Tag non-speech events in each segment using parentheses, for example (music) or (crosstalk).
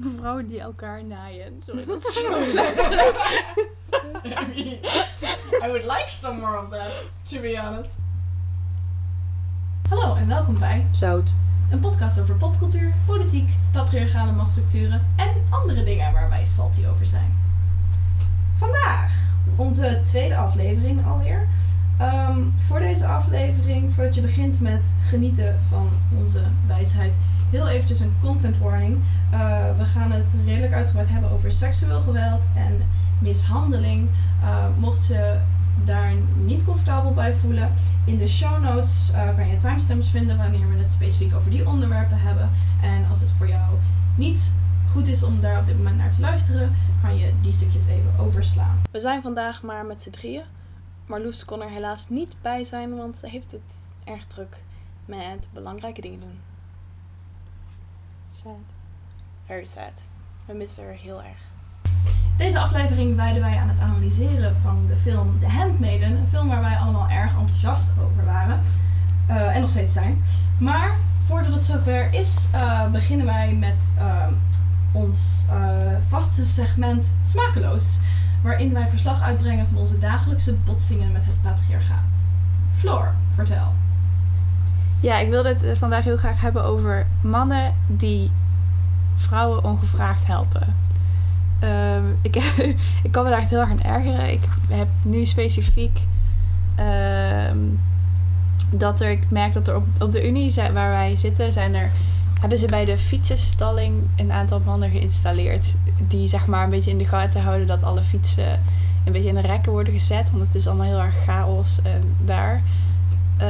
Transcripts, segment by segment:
Vrouwen die elkaar naaien. Sorry, dat is (laughs) I would like some more of that, to be honest. Hallo en welkom bij Zout. een podcast over popcultuur, politiek, patriarchale machtsstructuren en andere dingen waar wij salty over zijn. Vandaag onze tweede aflevering alweer. Ehm, voor deze aflevering, voordat je begint met genieten van onze wijsheid, heel eventjes een content warning. Eh, we gaan het redelijk uitgebreid hebben over seksueel geweld en mishandeling. Uh, mocht je daar niet comfortabel bij voelen, in de show notes uh, kan je timestamps vinden wanneer we het specifiek over die onderwerpen hebben. En als het voor jou niet goed is om daar op dit moment naar te luisteren, kan je die stukjes even overslaan. We zijn vandaag maar met z'n drieën. Marloes kon er helaas niet bij zijn, want ze heeft het erg druk met belangrijke dingen doen. Sad. Very sad. We missen haar heel erg. Deze aflevering wijden wij aan het analyseren van de film The Handmaiden. Een film waar wij allemaal erg enthousiast over waren. Uh, en nog steeds zijn. Maar voordat het zover is, uh, beginnen wij met uh, ons vaste segment Smakeloos. Waarin wij verslag uitbrengen van onze dagelijkse botsingen met het patriarchaat. Floor, vertel. Ja, ik wilde het vandaag heel graag hebben over mannen die vrouwen ongevraagd helpen. Uh, ik, (laughs) ik kan me daar echt heel erg aan ergeren. Ik heb nu specifiek uh, dat er, ik merk dat er op, op de Unie waar wij zitten, zijn er, hebben ze bij de fietsenstalling een aantal mannen geïnstalleerd. Die zeg maar een beetje in de gaten houden dat alle fietsen een beetje in de rekken worden gezet. Want het is allemaal heel erg chaos en daar. Uh,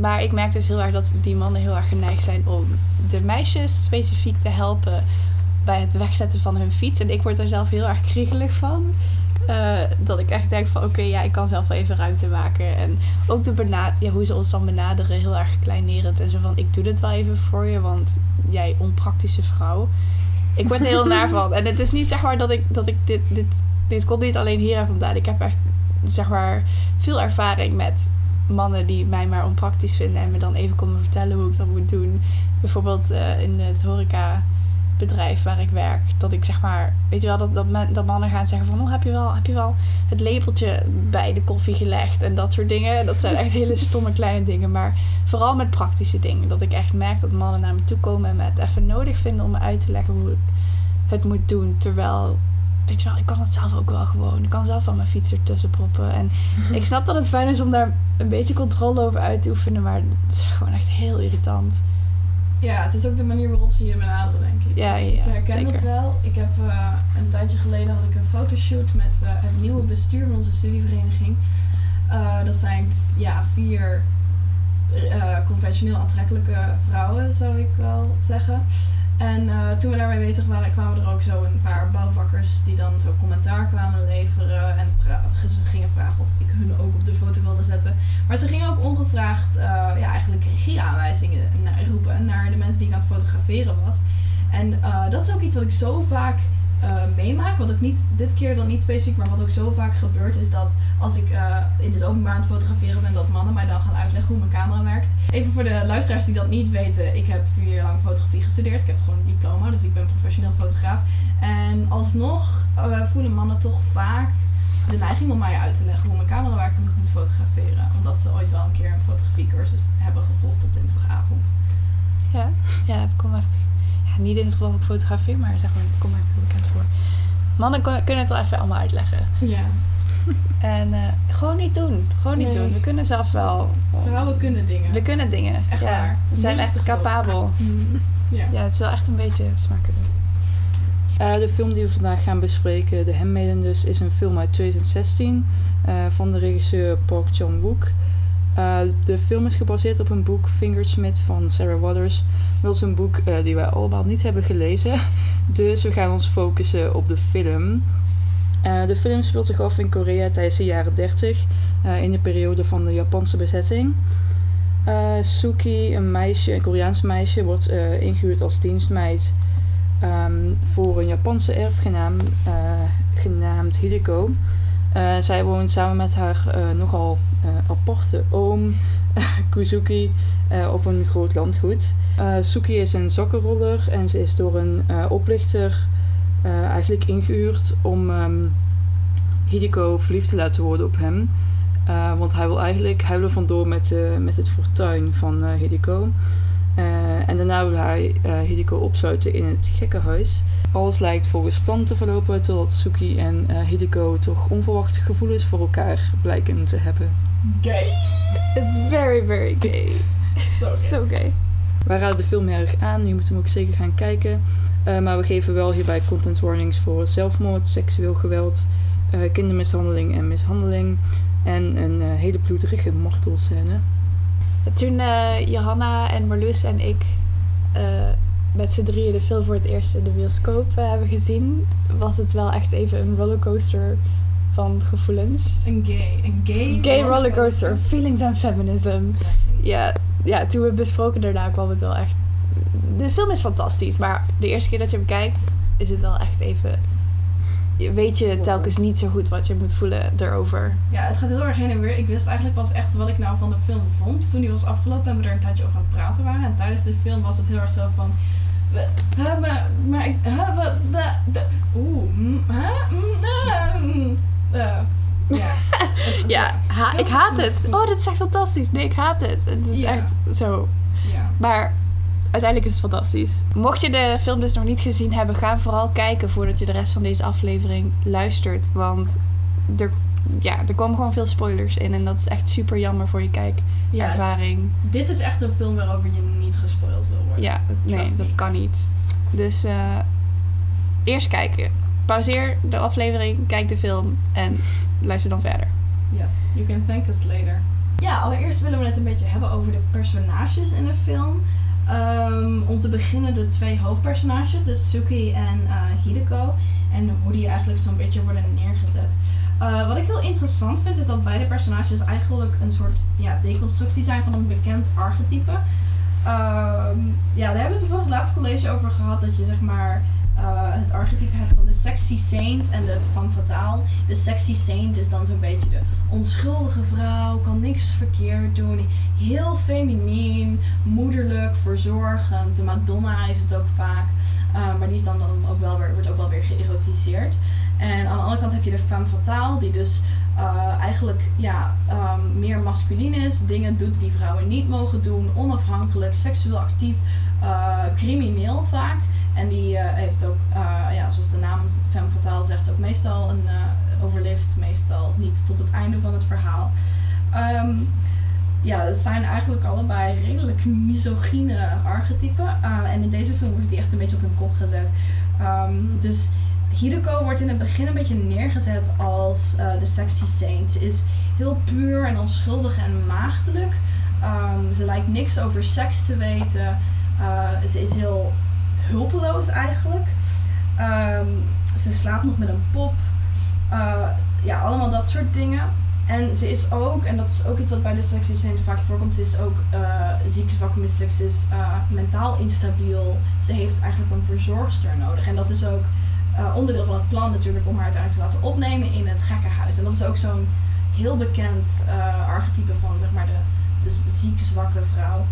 maar ik merk dus heel erg dat die mannen heel erg geneigd zijn om de meisjes specifiek te helpen bij het wegzetten van hun fiets. En ik word er zelf heel erg kriegelig van. Uh, dat ik echt denk van oké, okay, ja, ik kan zelf wel even ruimte maken. En ook de bena ja, hoe ze ons dan benaderen, heel erg kleinerend. En zo van ik doe dit wel even voor je, want jij onpraktische vrouw. Ik word er heel naar (laughs) van. En het is niet zeg maar dat ik, dat ik dit, dit, dit komt niet alleen hier vandaan. Ik heb echt zeg maar veel ervaring met mannen die mij maar onpraktisch vinden en me dan even komen vertellen hoe ik dat moet doen. Bijvoorbeeld uh, in het horeca bedrijf waar ik werk. Dat ik zeg maar, weet je wel, dat, dat, dat mannen gaan zeggen van, oh, heb je, wel, heb je wel het lepeltje bij de koffie gelegd en dat soort dingen. Dat zijn echt hele stomme kleine dingen, maar vooral met praktische dingen. Dat ik echt merk dat mannen naar me toe komen en me het even nodig vinden om me uit te leggen hoe ik het moet doen. Terwijl, weet je wel, ik kan het zelf ook wel gewoon. Ik kan zelf wel mijn fiets ertussen proppen. En ik snap dat het fijn is om daar een beetje controle over uit te oefenen, maar het is gewoon echt heel irritant. Ja, het is ook de manier waarop ze je benaderen, denk ik. Ja, ja, ik herken zeker. het wel. Ik heb uh, een tijdje geleden had ik een fotoshoot met uh, het nieuwe bestuur van onze studievereniging. Uh, dat zijn ja, vier conventioneel aantrekkelijke vrouwen, zou ik wel zeggen. En uh, toen we daarmee bezig waren, kwamen er ook zo een paar bouwvakkers die dan zo commentaar kwamen leveren. En ze gingen vragen of ik hun ook op de foto wilde zetten. Maar ze gingen ook ongevraagd uh, ja, eigenlijk regieaanwijzingen roepen naar de mensen die ik aan het fotograferen was. En uh, dat is ook iets wat ik zo vaak meemaak. Wat ook niet, dit keer dan niet specifiek, maar wat ook zo vaak gebeurt, is dat als ik in het openbaar aan het fotograferen ben, dat mannen mij dan gaan uitleggen hoe mijn camera werkt. Even voor de luisteraars die dat niet weten, ik heb vier jaar lang fotografie gestudeerd. Ik heb gewoon een diploma, dus ik ben professioneel fotograaf. En alsnog uh, voelen mannen toch vaak de neiging om mij uit te leggen hoe mijn camera werkt en hoe ik moet fotograferen. Omdat ze ooit wel een keer een fotografiecursus hebben gevolgd op dinsdagavond. Ja, ja het komt echt. Niet in het geval van fotografie, maar zeg maar, het komt echt heel bekend voor. Mannen kunnen het wel even allemaal uitleggen. Ja. (laughs) En uh, gewoon niet doen. Gewoon niet nee. doen. We kunnen zelf wel. Vrouwen kunnen dingen. We kunnen dingen. Echt ja. waar. We zijn echt capabel. Mm. Ja. ja, het is wel echt een beetje smakeloos. Uh, de film die we vandaag gaan bespreken, The Handmaiden dus, is een film uit 2016 uh, van de regisseur Park Chan-wook. Uh, de film is gebaseerd op een boek Fingersmith van Sarah Waters. Dat is een boek die wij allemaal niet hebben gelezen. (laughs) Dus we gaan ons focussen op de film. Uh, de film speelt zich af in Korea tijdens de jaren 30, uh, in de periode van de Japanse bezetting. Uh, Suki, een meisje, een Koreaans meisje, wordt ingehuurd als dienstmeid um, voor een Japanse erfgenaam genaamd Hideko. Zij woont samen met haar nogal aparte oom (laughs) Kuzuki eh, op een groot landgoed. Eh, Suki is een zakkenroller en ze is door een eh, oplichter eh, eigenlijk ingehuurd om ehm, Hideko verliefd te laten worden op hem. Eh, want hij wil eigenlijk er vandoor met, eh, met het fortuin van eh, Hideko. Eh, en daarna wil hij eh, Hideko opsluiten in het gekkenhuis. Alles lijkt volgens plan te verlopen, totdat Suki en eh, Hideko toch onverwacht gevoelens voor elkaar blijken te hebben. Gay. It's very, very gay. (laughs) Zo gay. So gay. Wij raden de film heel erg aan, je moet hem ook zeker gaan kijken. Eh, maar we geven wel hierbij content warnings voor zelfmoord, seksueel geweld, eh, kindermishandeling en mishandeling. En een hele bloederige martelscène. Toen eh, Johanna en Marloes en ik eh, met z'n drieën de film voor het eerst in de bioscoop eh, hebben gezien, was het wel echt even een rollercoaster van gevoelens. Een gay. Een gay, Gay rollercoaster, feelings and feminism. Ja, ja, toen we het besproken daarna kwam het wel echt... De film is fantastisch, maar de eerste keer dat je hem kijkt, is het wel echt even... Weet je telkens niet zo goed wat je moet voelen erover. Ja, het gaat heel erg heen en weer. Ik wist eigenlijk pas echt wat ik nou van de film vond toen die was afgelopen en we er een tijdje over aan het praten waren. En tijdens de film was het heel erg zo van. we- hè, maar, ik. hè, we- Oeh. hè, Ja. (laughs) Ja, ha- ik haat het. Oh, dit is echt fantastisch. Nee, ik haat het. Het is Ja. echt zo. Ja. Maar uiteindelijk is het fantastisch. Mocht je de film dus nog niet gezien hebben, ga vooral kijken voordat je de rest van deze aflevering luistert. Want er, ja, er komen gewoon veel spoilers in. En dat is echt super jammer voor je Ja, kijkervaring. dit is echt een film waarover je niet gespoild wil worden. Ja, nee, dat kan niet. Dus eh, eerst kijken. Pauzeer de aflevering, kijk de film en luister dan verder. Yes, you can thank us later. Ja, allereerst willen we het een beetje hebben over de personages in de film. Ehm, om te beginnen de twee hoofdpersonages, dus Suki en eh, Hideko. En hoe die eigenlijk zo'n beetje worden neergezet. Eh, wat ik heel interessant vind, is dat beide personages eigenlijk een soort ja, deconstructie zijn van een bekend archetype. Ehm, ja, daar hebben we het toevallig het laatste college over gehad. Dat je zeg maar het archetype hebt van de sexy saint en de femme fatale. De sexy saint is dan zo'n beetje de onschuldige vrouw, kan niks verkeerd doen. Heel feminien, moederlijk, verzorgend. De Madonna is het ook vaak. Eh, maar die is dan, dan ook wel weer, wordt ook wel weer geërotiseerd. En aan de andere kant heb je de femme fatale, die dus eh, eigenlijk ja, ehm, meer masculin is. Dingen doet die vrouwen niet mogen doen. Onafhankelijk, seksueel actief, eh, crimineel vaak. En die eh, heeft ook, eh, ja, zoals de naam femme fatale zegt, ook meestal een, eh, overleeft meestal niet tot het einde van het verhaal. Ehm, ja, het zijn eigenlijk allebei redelijk misogyne archetypen. En in deze film wordt die echt een beetje op hun kop gezet. Ehm, dus Hideko wordt in het begin een beetje neergezet als de sexy saint. Ze is heel puur en onschuldig en maagdelijk. Ehm, ze lijkt niks over seks te weten. Ze is heel hulpeloos eigenlijk. Ehm, ze slaapt nog met een pop. Eh, ja, allemaal dat soort dingen. En ze is ook, en dat is ook iets wat bij de sexy saint vaak voorkomt, ze is ook uh, ziek, zwak, misselijk. Ze is eh, mentaal instabiel. Ze heeft eigenlijk een verzorgster nodig. En dat is ook eh, onderdeel van het plan natuurlijk om haar uiteindelijk te laten opnemen in het gekkenhuis. En dat is ook zo'n heel bekend eh, archetype van zeg maar de zieke, zwakke vrouw.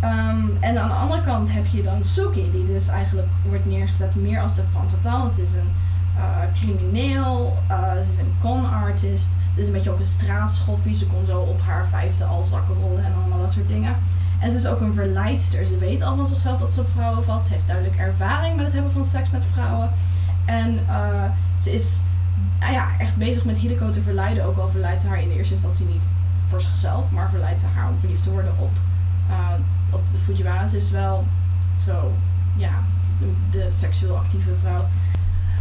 Ehm, en aan de andere kant heb je dan Suki, die dus eigenlijk wordt neergezet meer als de femme fatale. Want Ze is een crimineel, uh, ze is een con artist, ze is een beetje ook een straatschoffie. Ze kon zo op haar vijfde al zakken rollen en allemaal dat soort dingen. En ze is ook een verleidster. Ze weet al van zichzelf dat ze op vrouwen valt. Ze heeft duidelijk ervaring met het hebben van seks met vrouwen. En uh, ze is nou ja, echt bezig met Hideko te verleiden. Ook al verleidt ze haar in de eerste instantie niet voor zichzelf, maar verleidt ze haar om verliefd te worden op, uh, op de Fujiwara. Ze is wel zo, ja, de seksueel actieve vrouw.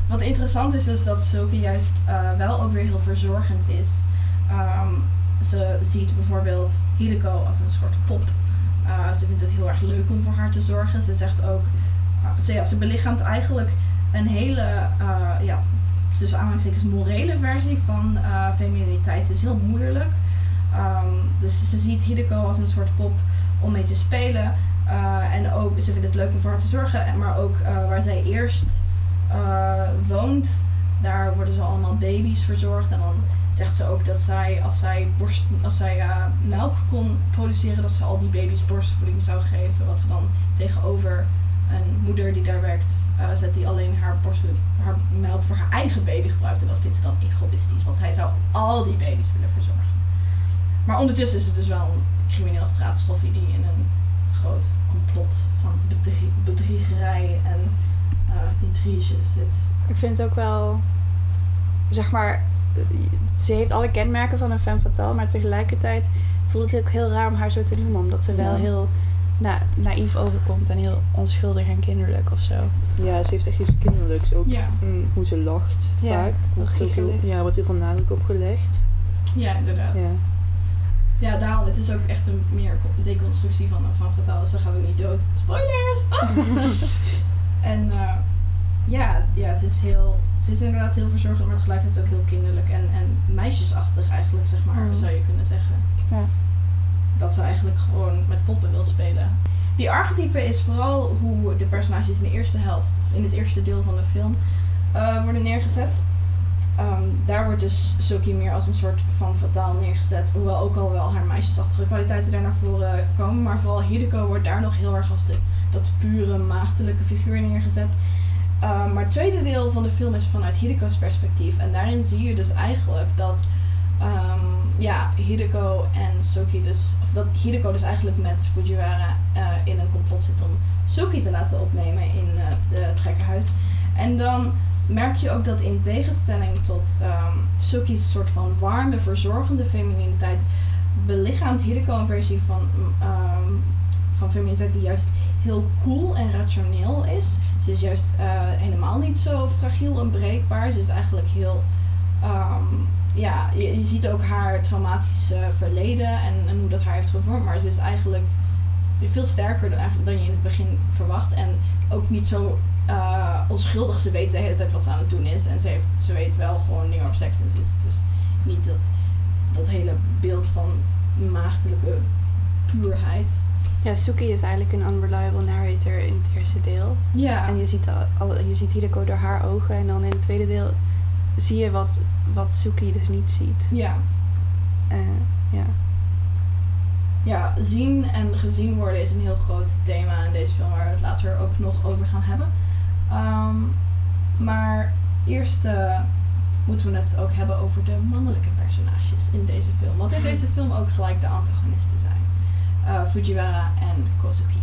Wat interessant is, is dat Soki juist uh, wel ook weer heel verzorgend is. Um, ze ziet bijvoorbeeld Hideko als een soort pop. Uh, ze vindt het heel erg leuk om voor haar te zorgen. Ze zegt ook, ze, ja, ze belichaamt eigenlijk een hele, ja, tussen aanhalingstekens morele versie van uh, femininiteit. Ze is heel moederlijk. Um, dus ze ziet Hideko als een soort pop om mee te spelen. Uh, en ook, ze vindt het leuk om voor haar te zorgen. Maar ook uh, waar zij eerst uh, woont, daar worden ze allemaal baby's verzorgd. En dan zegt ze ook dat zij, als zij, borst, als zij eh, melk kon produceren, dat ze al die baby's borstvoeding zou geven. Wat ze dan tegenover een moeder die daar werkt, eh, zet die alleen haar, haar melk voor haar eigen baby gebruikt. En dat vindt ze dan egoïstisch, want zij zou al die baby's willen verzorgen. Maar ondertussen is het dus wel een crimineel straatschoffie die in een groot complot van bedrie- bedriegerij en eh intrige zit. Ik vind het ook wel, zeg maar, eh, ze heeft alle kenmerken van een femme fatale, maar tegelijkertijd voelt het ook heel raar om haar zo te noemen, omdat ze wel Ja. heel na, naïef overkomt en heel onschuldig en kinderlijk of zo. Ja, ze heeft echt iets kinderlijks. Ook Ja. mm, hoe ze lacht Ja, vaak. Wordt ook heel, giechelig. ja, wordt heel veel nadruk op gelegd. Ja, inderdaad. Ja. Ja, daarom. Het is ook echt een meer co- deconstructie van een van fataal. Ze gaat ook niet dood. Spoilers! Ah! (laughs) en eh, ja, het, ja, het is heel... Het is inderdaad heel verzorgend, maar tegelijkertijd ook heel kinderlijk en, en meisjesachtig eigenlijk, zeg maar, Mm. zou je kunnen zeggen. Ja. Dat ze eigenlijk gewoon met poppen wil spelen. Die archetype is vooral hoe de personages in de eerste helft, of in het eerste deel van de film, eh, worden neergezet. Ehm, daar wordt dus Soki meer als een soort van fataal neergezet. Hoewel ook al wel haar meisjesachtige kwaliteiten daar naar voren komen. Maar vooral Hideko wordt daar nog heel erg als de, dat pure maagdelijke figuur neergezet. Ehm, maar het tweede deel van de film is vanuit Hideko's perspectief. En daarin zie je dus eigenlijk dat ehm, ja, Hideko en Soki dus... Of dat Hideko dus eigenlijk met Fujiwara eh, in een complot zit om Soki te laten opnemen in eh, de- het gekkenhuis. En dan merk je ook dat in tegenstelling tot ehm Soki's soort van warme, verzorgende femininiteit, belichaamt Hideko een versie van, ehm, van femininiteit die juist heel cool en rationeel is. Ze is juist eh, helemaal niet zo fragiel en breekbaar. Ze is eigenlijk heel. ehm, ja, je, ziet ook haar traumatische verleden en, en hoe dat haar heeft gevormd. Maar ze is eigenlijk veel sterker dan, dan je in het begin verwacht. En ook niet zo eh, onschuldig. Ze weet de hele tijd wat ze aan het doen is. En ze, heeft, ze weet wel gewoon seks. En ze is dus niet dat, dat hele beeld van maagdelijke puurheid. Ja, Suki is eigenlijk een unreliable narrator in het eerste deel. Ja. En je ziet, al, al- je ziet Hideko door haar ogen. En dan in het tweede deel zie je wat, wat Suki dus niet ziet. ja. Eh, ja. ja, zien en gezien worden is een heel groot thema in deze film waar we het later ook nog over gaan hebben. Ehm, maar eerst eh, moeten we het ook hebben over de mannelijke personages in deze film. Want in deze film ook gelijk de antagonisten zijn. Eh, Fujiwara en Kozuki.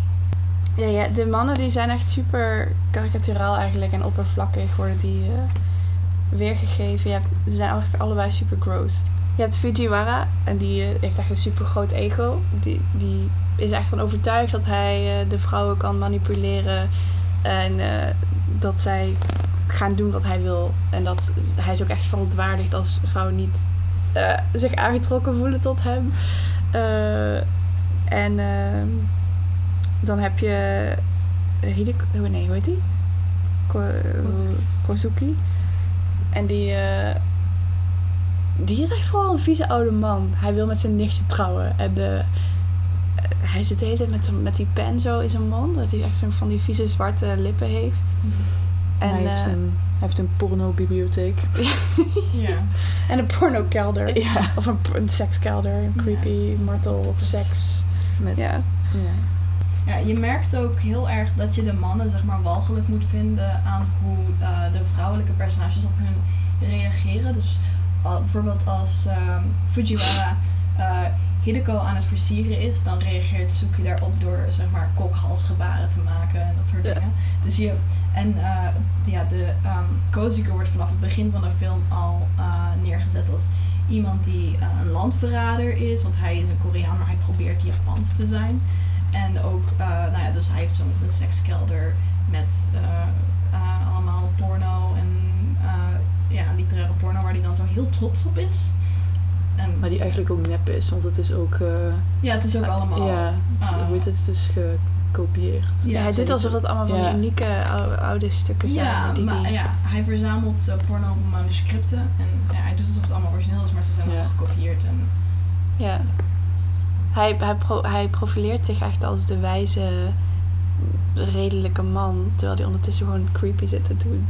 Ja, ja, de mannen die zijn echt super karikaturaal eigenlijk en oppervlakkig worden die eh, weergegeven. Je hebt, ze zijn echt allebei super gross. Je hebt Fujiwara en die heeft echt een super groot ego. Die, die is echt van overtuigd dat hij de vrouwen kan manipuleren en dat zij gaan doen wat hij wil. En dat hij is ook echt verontwaardigd als vrouwen niet eh, zich aangetrokken voelen tot hem. Eh, en ehm, dan heb je Hideko, nee, hoe heet die? Ko, Kozuki. Kozuki. En die, eh, die is echt gewoon een vieze oude man. Hij wil met zijn nichtje trouwen. En eh, hij zit de hele tijd met, met die pen zo in zijn mond. Dat hij echt van die vieze zwarte lippen heeft. En, hij, heeft eh, een, hij heeft een pornobibliotheek. (laughs) Ja. en een pornokelder. Ja. Of een, een sekskelder. Een creepy martel of seks. Met, Ja. ja. Ja, je merkt ook heel erg dat je de mannen zeg maar walgelijk moet vinden aan hoe eh, de vrouwelijke personages op hun reageren. Dus bijvoorbeeld als ehm, Fujiwara eh, Hideko aan het versieren is, dan reageert Suki daarop door zeg maar kokhalsgebaren te maken en dat soort Ja. dingen. Dus je, en eh, ja, de ehm Kozuki wordt vanaf het begin van de film al eh, neergezet als iemand die eh, een landverrader is, want hij is een Koreaan, maar hij probeert Japans te zijn. En ook, nou ja, dus hij heeft zo'n sekskelder met allemaal porno en ja, literaire porno waar hij dan zo heel trots op is. En, Maar die eigenlijk ook nep is, want het is ook... eh, ja, het is ook allemaal. Ja, het- ah. hoe heet het? Het is gekopieerd. Ja, hij doet alsof het allemaal van Ja. die unieke oude, oude stukken zijn. Ja, die maar die- ja, hij verzamelt eh, porno manuscripten en ja, hij doet alsof het allemaal origineel is, maar ze zijn Ja. allemaal gekopieerd. En, Ja. Hij, hij, pro- hij profileert zich echt als de wijze, redelijke man. Terwijl hij ondertussen gewoon creepy zit te doen.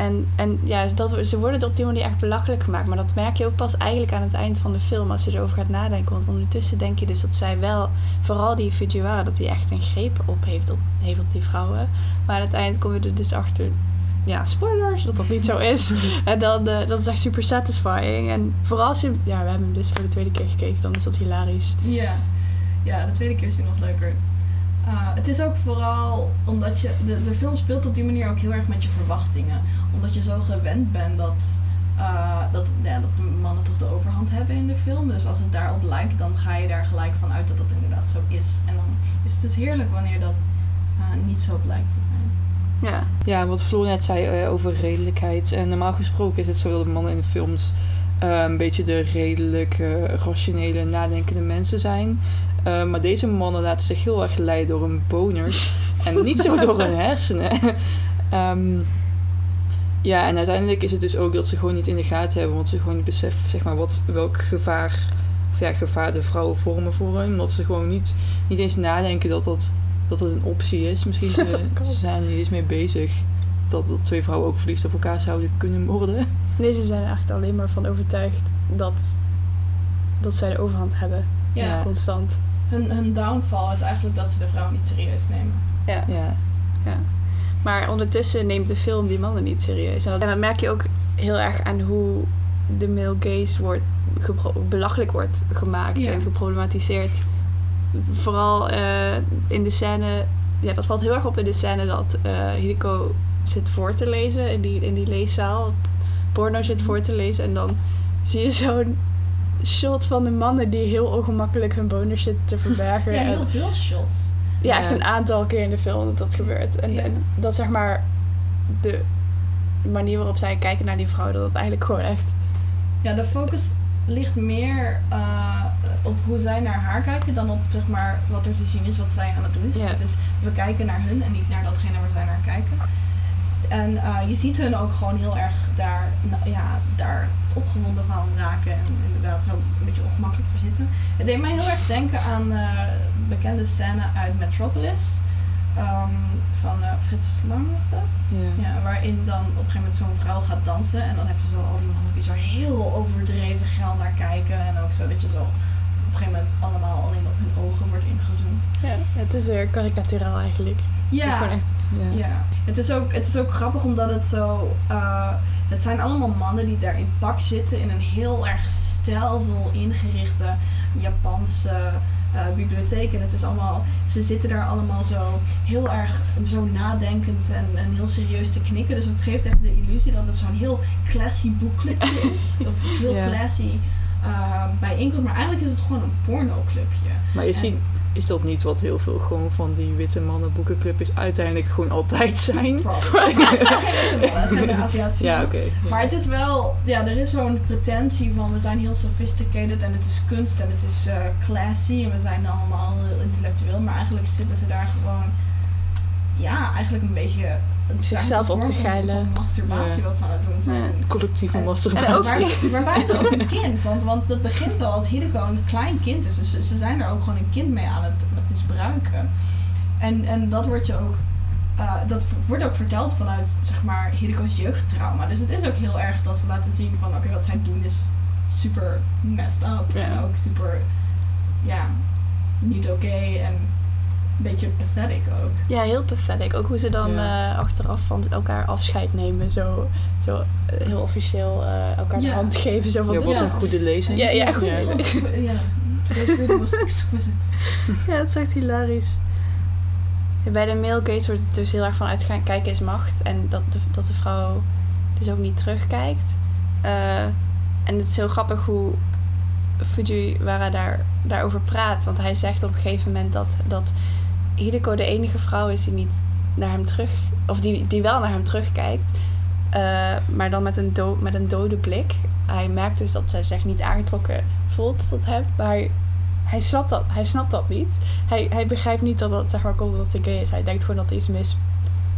En, en ja, dat, ze worden op die manier echt belachelijk gemaakt. Maar dat merk je ook pas eigenlijk aan het eind van de film als je erover gaat nadenken. Want ondertussen denk je dus dat zij wel, vooral die Fujiwara, dat hij echt een greep op heeft op, heeft op die vrouwen. Maar aan het eind kom je er dus achter, ja, spoilers, dat dat niet zo is. (laughs) en dan, eh, dat is echt super satisfying. En vooral als je, ja, we hebben hem dus voor de tweede keer gekeken, dan is dat hilarisch. Ja. ja, de tweede keer is hij nog leuker. Uh, het is ook vooral omdat je. De, de film speelt op die manier ook heel erg met je verwachtingen. Omdat je zo gewend bent dat. Uh, dat, ja, dat mannen toch de overhand hebben in de film. Dus als het daarop lijkt, dan ga je daar gelijk van uit dat dat inderdaad zo is. En dan is het dus heerlijk wanneer dat uh, niet zo blijkt te zijn. Ja, Ja, wat Floor net zei eh, over redelijkheid. En normaal gesproken is het zo dat mannen in de films eh, een beetje de redelijk eh, rationele, nadenkende mensen zijn. Eh, maar deze mannen laten zich heel erg leiden door hun boners (laughs) en niet zo door hun hersenen. (laughs) Ehm, ja, en uiteindelijk is het dus ook dat ze gewoon niet in de gaten hebben, want ze gewoon niet beseffen zeg maar, wat, welk gevaar, of ja, gevaar de vrouwen vormen voor hen. Omdat ze gewoon niet, niet eens nadenken dat dat, dat dat een optie is. Misschien (laughs) ze, ze zijn er niet eens mee bezig dat, dat twee vrouwen ook verliefd op elkaar zouden kunnen worden. deze zijn er echt alleen maar van overtuigd dat, dat zij de overhand hebben. Ja. Constant. Hun, hun downfall is eigenlijk dat ze de vrouw niet serieus nemen. Ja. Ja, Maar ondertussen neemt de film die mannen niet serieus. En dat, en dat merk je ook heel erg aan hoe de male gaze wordt belachelijk wordt gemaakt Ja. en geproblematiseerd. Vooral eh, in de scène, ja, dat valt heel erg op in de scène dat eh Hideko zit voor te lezen in die, in die leeszaal. Porno zit voor te lezen en dan zie je zo'n shot van de mannen die heel ongemakkelijk hun bonus zitten te verbergen. (laughs) Ja, En- heel veel shots. ja, echt een aantal keer in de film dat dat gebeurt. En, Ja. en dat zeg maar de manier waarop zij kijken naar die vrouw, dat het eigenlijk gewoon echt. Ja, de focus ligt meer eh, op hoe zij naar haar kijken dan op zeg maar, wat er te zien is, wat zij aan het doen is. Ja. Het is we kijken naar hun en niet naar datgene waar zij naar kijken. En eh, je ziet hun ook gewoon heel erg daar, nou, ja, daar opgewonden van raken en inderdaad zo een beetje ongemakkelijk voor zitten. Het deed mij heel erg denken aan eh, een bekende scène uit Metropolis. ehm, van eh, Frits Lang was dat? ja. Ja, waarin dan op een gegeven moment zo'n vrouw gaat dansen. En dan heb je zo al die mannen die zo heel overdreven geil naar kijken. En ook zo dat je zo een gegeven moment allemaal alleen op hun ogen wordt ingezoomd. Ja, het is weer karikaturaal eigenlijk. Het is Ja, echt. Ja. ja. Het, is ook, het is ook grappig omdat het zo... eh, het zijn allemaal mannen die daar in pak zitten in een heel erg stijlvol ingerichte Japanse eh, bibliotheek. En het is allemaal... Ze zitten daar allemaal zo heel erg zo nadenkend en, en heel serieus te knikken. Dus het geeft echt de illusie dat het zo'n heel classy boekclubje is. Of heel Ja. classy eh bijeenkomst. Maar eigenlijk is het gewoon een pornoclubje. Maar is, die, En- is dat niet wat heel veel gewoon van die witte mannen boekenclub is uiteindelijk gewoon altijd zijn? Probably. Het (laughs) zijn de Aziatische Ja, oké. ja. Maar het is wel, ja, er is zo'n pretentie van we zijn heel sophisticated en het is kunst en het is eh, classy en we zijn allemaal heel intellectueel. Maar eigenlijk zitten ze daar gewoon, ja, eigenlijk een beetje Zichzelf op te geilen. Van masturbatie Ja. wat ze aan het doen zijn. Ja. Collectieve En- masturbatie. Waar, (laughs) waarbij het ook een kind, want, want dat begint al als Hideko een klein kind is. Dus ze, ze zijn er ook gewoon een kind mee aan het, misbruiken. En, en dat wordt je ook, eh, dat wordt ook verteld vanuit zeg maar Hideko's jeugdtrauma. Dus het is ook heel erg dat ze laten zien van oké, wat zij doen is super messed up. Ja. En ook super, ja, niet oké en beetje pathetic ook. Ja, heel pathetic. Ook hoe ze dan Ja. eh, achteraf van elkaar afscheid nemen. Zo, zo eh, heel officieel eh, elkaar de hand geven. Zo van, Ja, was Ja. een goede lezing. Ja, ja, goed. Ja. Ja, was exquisite. Ja, het is echt hilarisch. Bij de male gaze wordt het dus heel erg van uitgegaan, kijken is macht. En dat de, dat de vrouw dus ook niet terugkijkt. Eh, en het is heel grappig hoe Fujiwara daar, daarover praat. Want hij zegt op een gegeven moment dat, dat Hideko de enige vrouw is die niet naar hem terug... Of die, die wel naar hem terugkijkt. eh, maar dan met een, do, met een dode blik. Hij merkt dus dat zij zich niet aangetrokken voelt tot hem. Maar hij, snapt, dat, hij snapt dat niet. Hij, hij begrijpt niet dat dat zeg maar komt omdat ze gay is. Hij denkt gewoon dat er iets mis,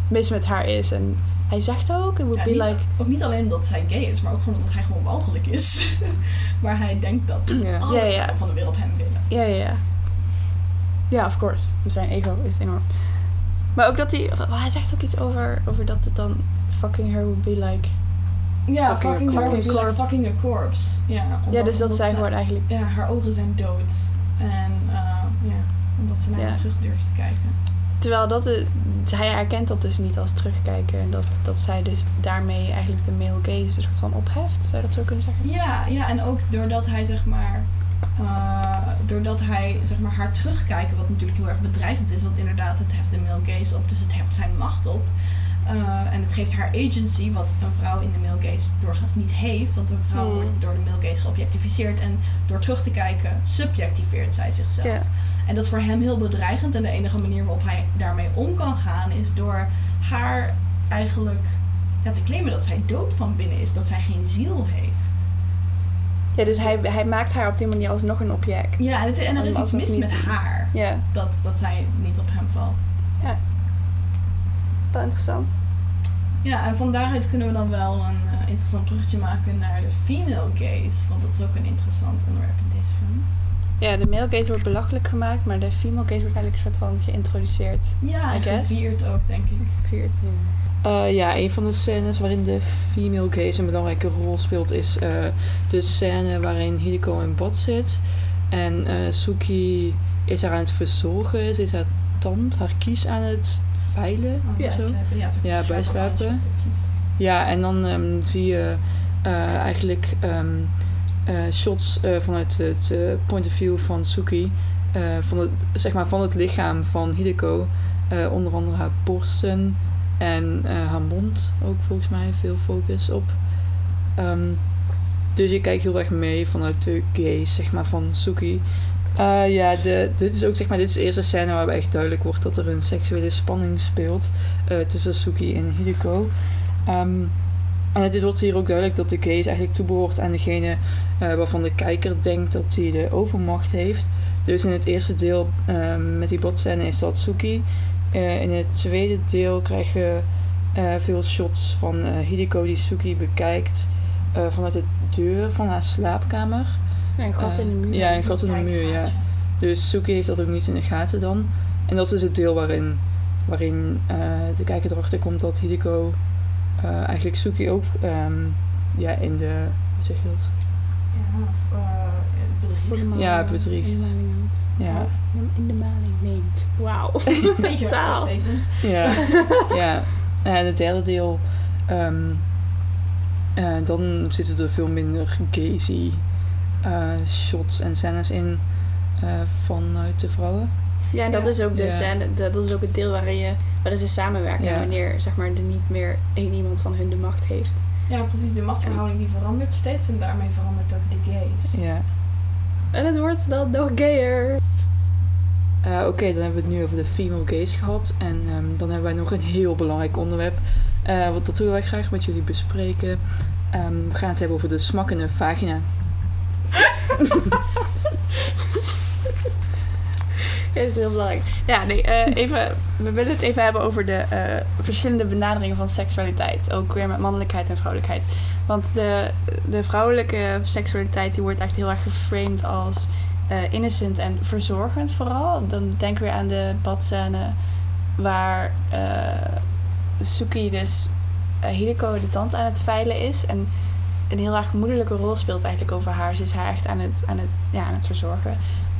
mis met haar is. En hij zegt ook, it would Ja, be niet- like... ook niet alleen omdat zij gay is, maar ook gewoon omdat hij gewoon walgelijk is. (laughs) maar hij denkt dat Ja. alle Ja, van de wereld hem willen. Ja, ja, ja. Of course. Zijn ego is enorm. Maar ook dat hij... Hij zegt ook iets over, over dat het dan... Fucking her would be like... Ja, Fucking fucking, her corpse. would be like fucking a corpse. Ja, dus dat zij gewoon eigenlijk... Ja, haar ogen zijn dood. En uh, ja, omdat ze naar Ja. hem terug durft te kijken. Terwijl dat... het- hij herkent dat dus niet als terugkijken. En dat, dat zij dus daarmee eigenlijk de male gaze soort van opheft. Zou je dat zo kunnen zeggen? Ja, ja, en ook doordat hij zeg maar. Eh, doordat hij zeg maar haar terugkijken, wat natuurlijk heel erg bedreigend is, want inderdaad, het heft de male gaze op, dus het heft zijn macht op. Eh, en het geeft haar agency, wat een vrouw in de male gaze doorgaans niet heeft, want een vrouw Hmm. wordt door de male gaze geobjectificeerd en door terug te kijken subjectiveert zij zichzelf. En dat is voor hem heel bedreigend en de enige manier waarop hij daarmee om kan gaan is door haar eigenlijk ja, te claimen dat zij dood van binnen is, dat zij geen ziel heeft. Ja, dus hij, hij maakt haar op die manier alsnog een object. Ja, en, het, en er is iets mis niet- met haar. Ja. Dat, dat zij niet op hem valt. Wel interessant. Ja, en van daaruit kunnen we dan wel een eh, interessant bruggetje maken naar de female gaze. Want dat is ook een interessant onderwerp in deze film. Ja, de male gaze wordt belachelijk gemaakt, maar de female gaze wordt eigenlijk een soort van geïntroduceerd. Ja, en gevierd ook, denk ik. Gevierd. Eh, ja, een van de scènes waarin de female gaze een belangrijke rol speelt is eh, de scène waarin Hideko in bad zit. En eh, Suki is haar aan het verzorgen. Ze is haar tand, haar kies aan het veilen. Oh, Ja. bijslijpen. Ja, Ja. Ja, en dan ehm, zie je eigenlijk eh, shots vanuit het point of view van Suki. van, het, zeg maar van het lichaam van Hideko. Onder andere haar borsten en eh, haar mond ook volgens mij veel focus op. Ehm, dus je kijkt heel erg mee vanuit de gaze zeg maar, van Suki. Eh, ja, de, dit is ook zeg maar, dit is de eerste scène waarbij echt duidelijk wordt dat er een seksuele spanning speelt eh, tussen Suki en Hideko. Ehm, en het wordt hier ook duidelijk dat de gaze eigenlijk toebehoort aan degene waarvan de kijker denkt dat hij de overmacht heeft. Dus in het eerste deel ehm, met die botscène is dat Suki. Eh, in het tweede deel krijgen we eh, veel shots van eh, Hideko die Suki bekijkt eh, vanuit de deur van haar slaapkamer. Ja, een gat in de muur. ja, een gat in de muur, ja. Dus Suki heeft dat ook niet in de gaten dan. En dat is het deel waarin, waarin eh, de kijker erachter komt dat Hideko eh, eigenlijk Suki ook ehm, ja, in de. Hoe zeg je dat? Ja, of, eh. Voor de maling. Ja, bedriegt. In de maling neemt. Ja. In de maling neemt. Wauw. (laughs) Beetje een Taal. Ja. (laughs) ja. En het derde deel. ehm, eh, dan zitten er veel minder gazy eh, shots en scènes in eh, vanuit de vrouwen. Ja, en dat Ja. is ook de Ja. scène, dat is ook het deel waarin, je, waarin ze samenwerken. Ja. Wanneer zeg maar, er niet meer één iemand van hun de macht heeft. Ja, precies. De machtsverhouding die verandert steeds en daarmee verandert ook de gaze. Ja. En het wordt dan nog gayer. Eh, Oké, dan hebben we het nu over de female gaze gehad. En ehm, dan hebben wij nog een heel belangrijk onderwerp. eh wat dat willen wij graag met jullie bespreken. Ehm, we gaan het hebben over de smakkende vagina. (laughs) Ja, dat is heel belangrijk. Ja, nee, eh, even, we willen het even hebben over de verschillende benaderingen van seksualiteit. Ook weer met mannelijkheid en vrouwelijkheid. Want de, de vrouwelijke seksualiteit die wordt echt heel erg geframed als eh, innocent en verzorgend vooral. Dan denken we weer aan de badscène waar eh Suki dus eh, Hideko de tand aan het veilen is. En een heel erg moederlijke rol speelt eigenlijk over haar. Ze is haar echt aan het, aan het, ja, aan het verzorgen.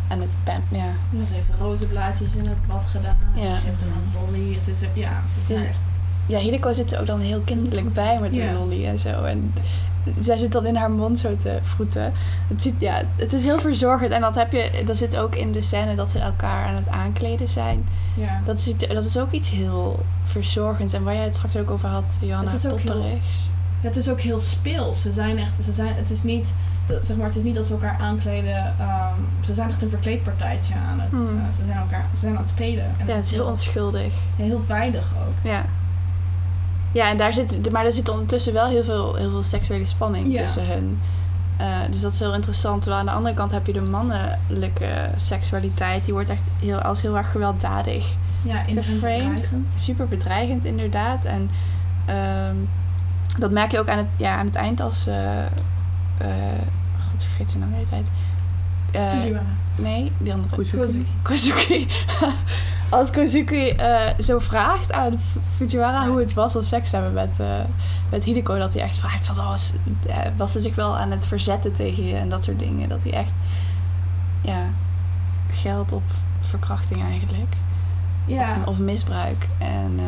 Aan het pam, ja. Ze heeft rozenblaadjes in het bad gedaan. Ja. Ze geeft hem een lolly. Ze is, ja, ze is Ze is- echt Ja, Hideko zit er ook dan heel kinderlijk bij met een lolly en zo. En zij zit dan in haar mond zo te vroeten. Het, ziet, ja, het is heel verzorgend. En dat, heb je, dat zit ook in de scène dat ze elkaar aan het aankleden zijn. Ja. Dat, ziet, dat is ook iets heel verzorgends. En waar jij het straks ook over had, Johanna Het is ook heel-. Het is ook heel speels. Ze zijn echt, ze zijn, het is niet, dat- zeg maar, het is niet dat ze elkaar aankleden. ehm, ze zijn echt een verkleedpartijtje aan het, Hmm. eh, ze zijn elkaar, ze zijn aan het spelen. En Ja, het is heel onschuldig. heel veilig ook. Ja. Ja, en daar zit, maar er zit ondertussen wel heel veel, heel veel seksuele spanning Ja. tussen hun. Eh, dus dat is heel interessant. Terwijl aan de andere kant heb je de mannelijke seksualiteit. Die wordt echt heel, als heel erg gewelddadig. Ja, in Geframed. Super bedreigend inderdaad. En ehm, dat merk je ook aan het, ja, aan het eind als... eh eh, God, ik vergeet zijn naam de hele tijd. Nee, die andere. Kozuki. Kozuki. (laughs) Als Kozuki eh, zo vraagt aan Fujiwara hoe het was om seks te hebben met, eh, met Hideko, dat hij echt vraagt van, oh, was, eh, was ze zich wel aan het verzetten tegen je en dat soort dingen. Dat hij echt, ja, geld op verkrachting eigenlijk. Ja. Of, of misbruik. En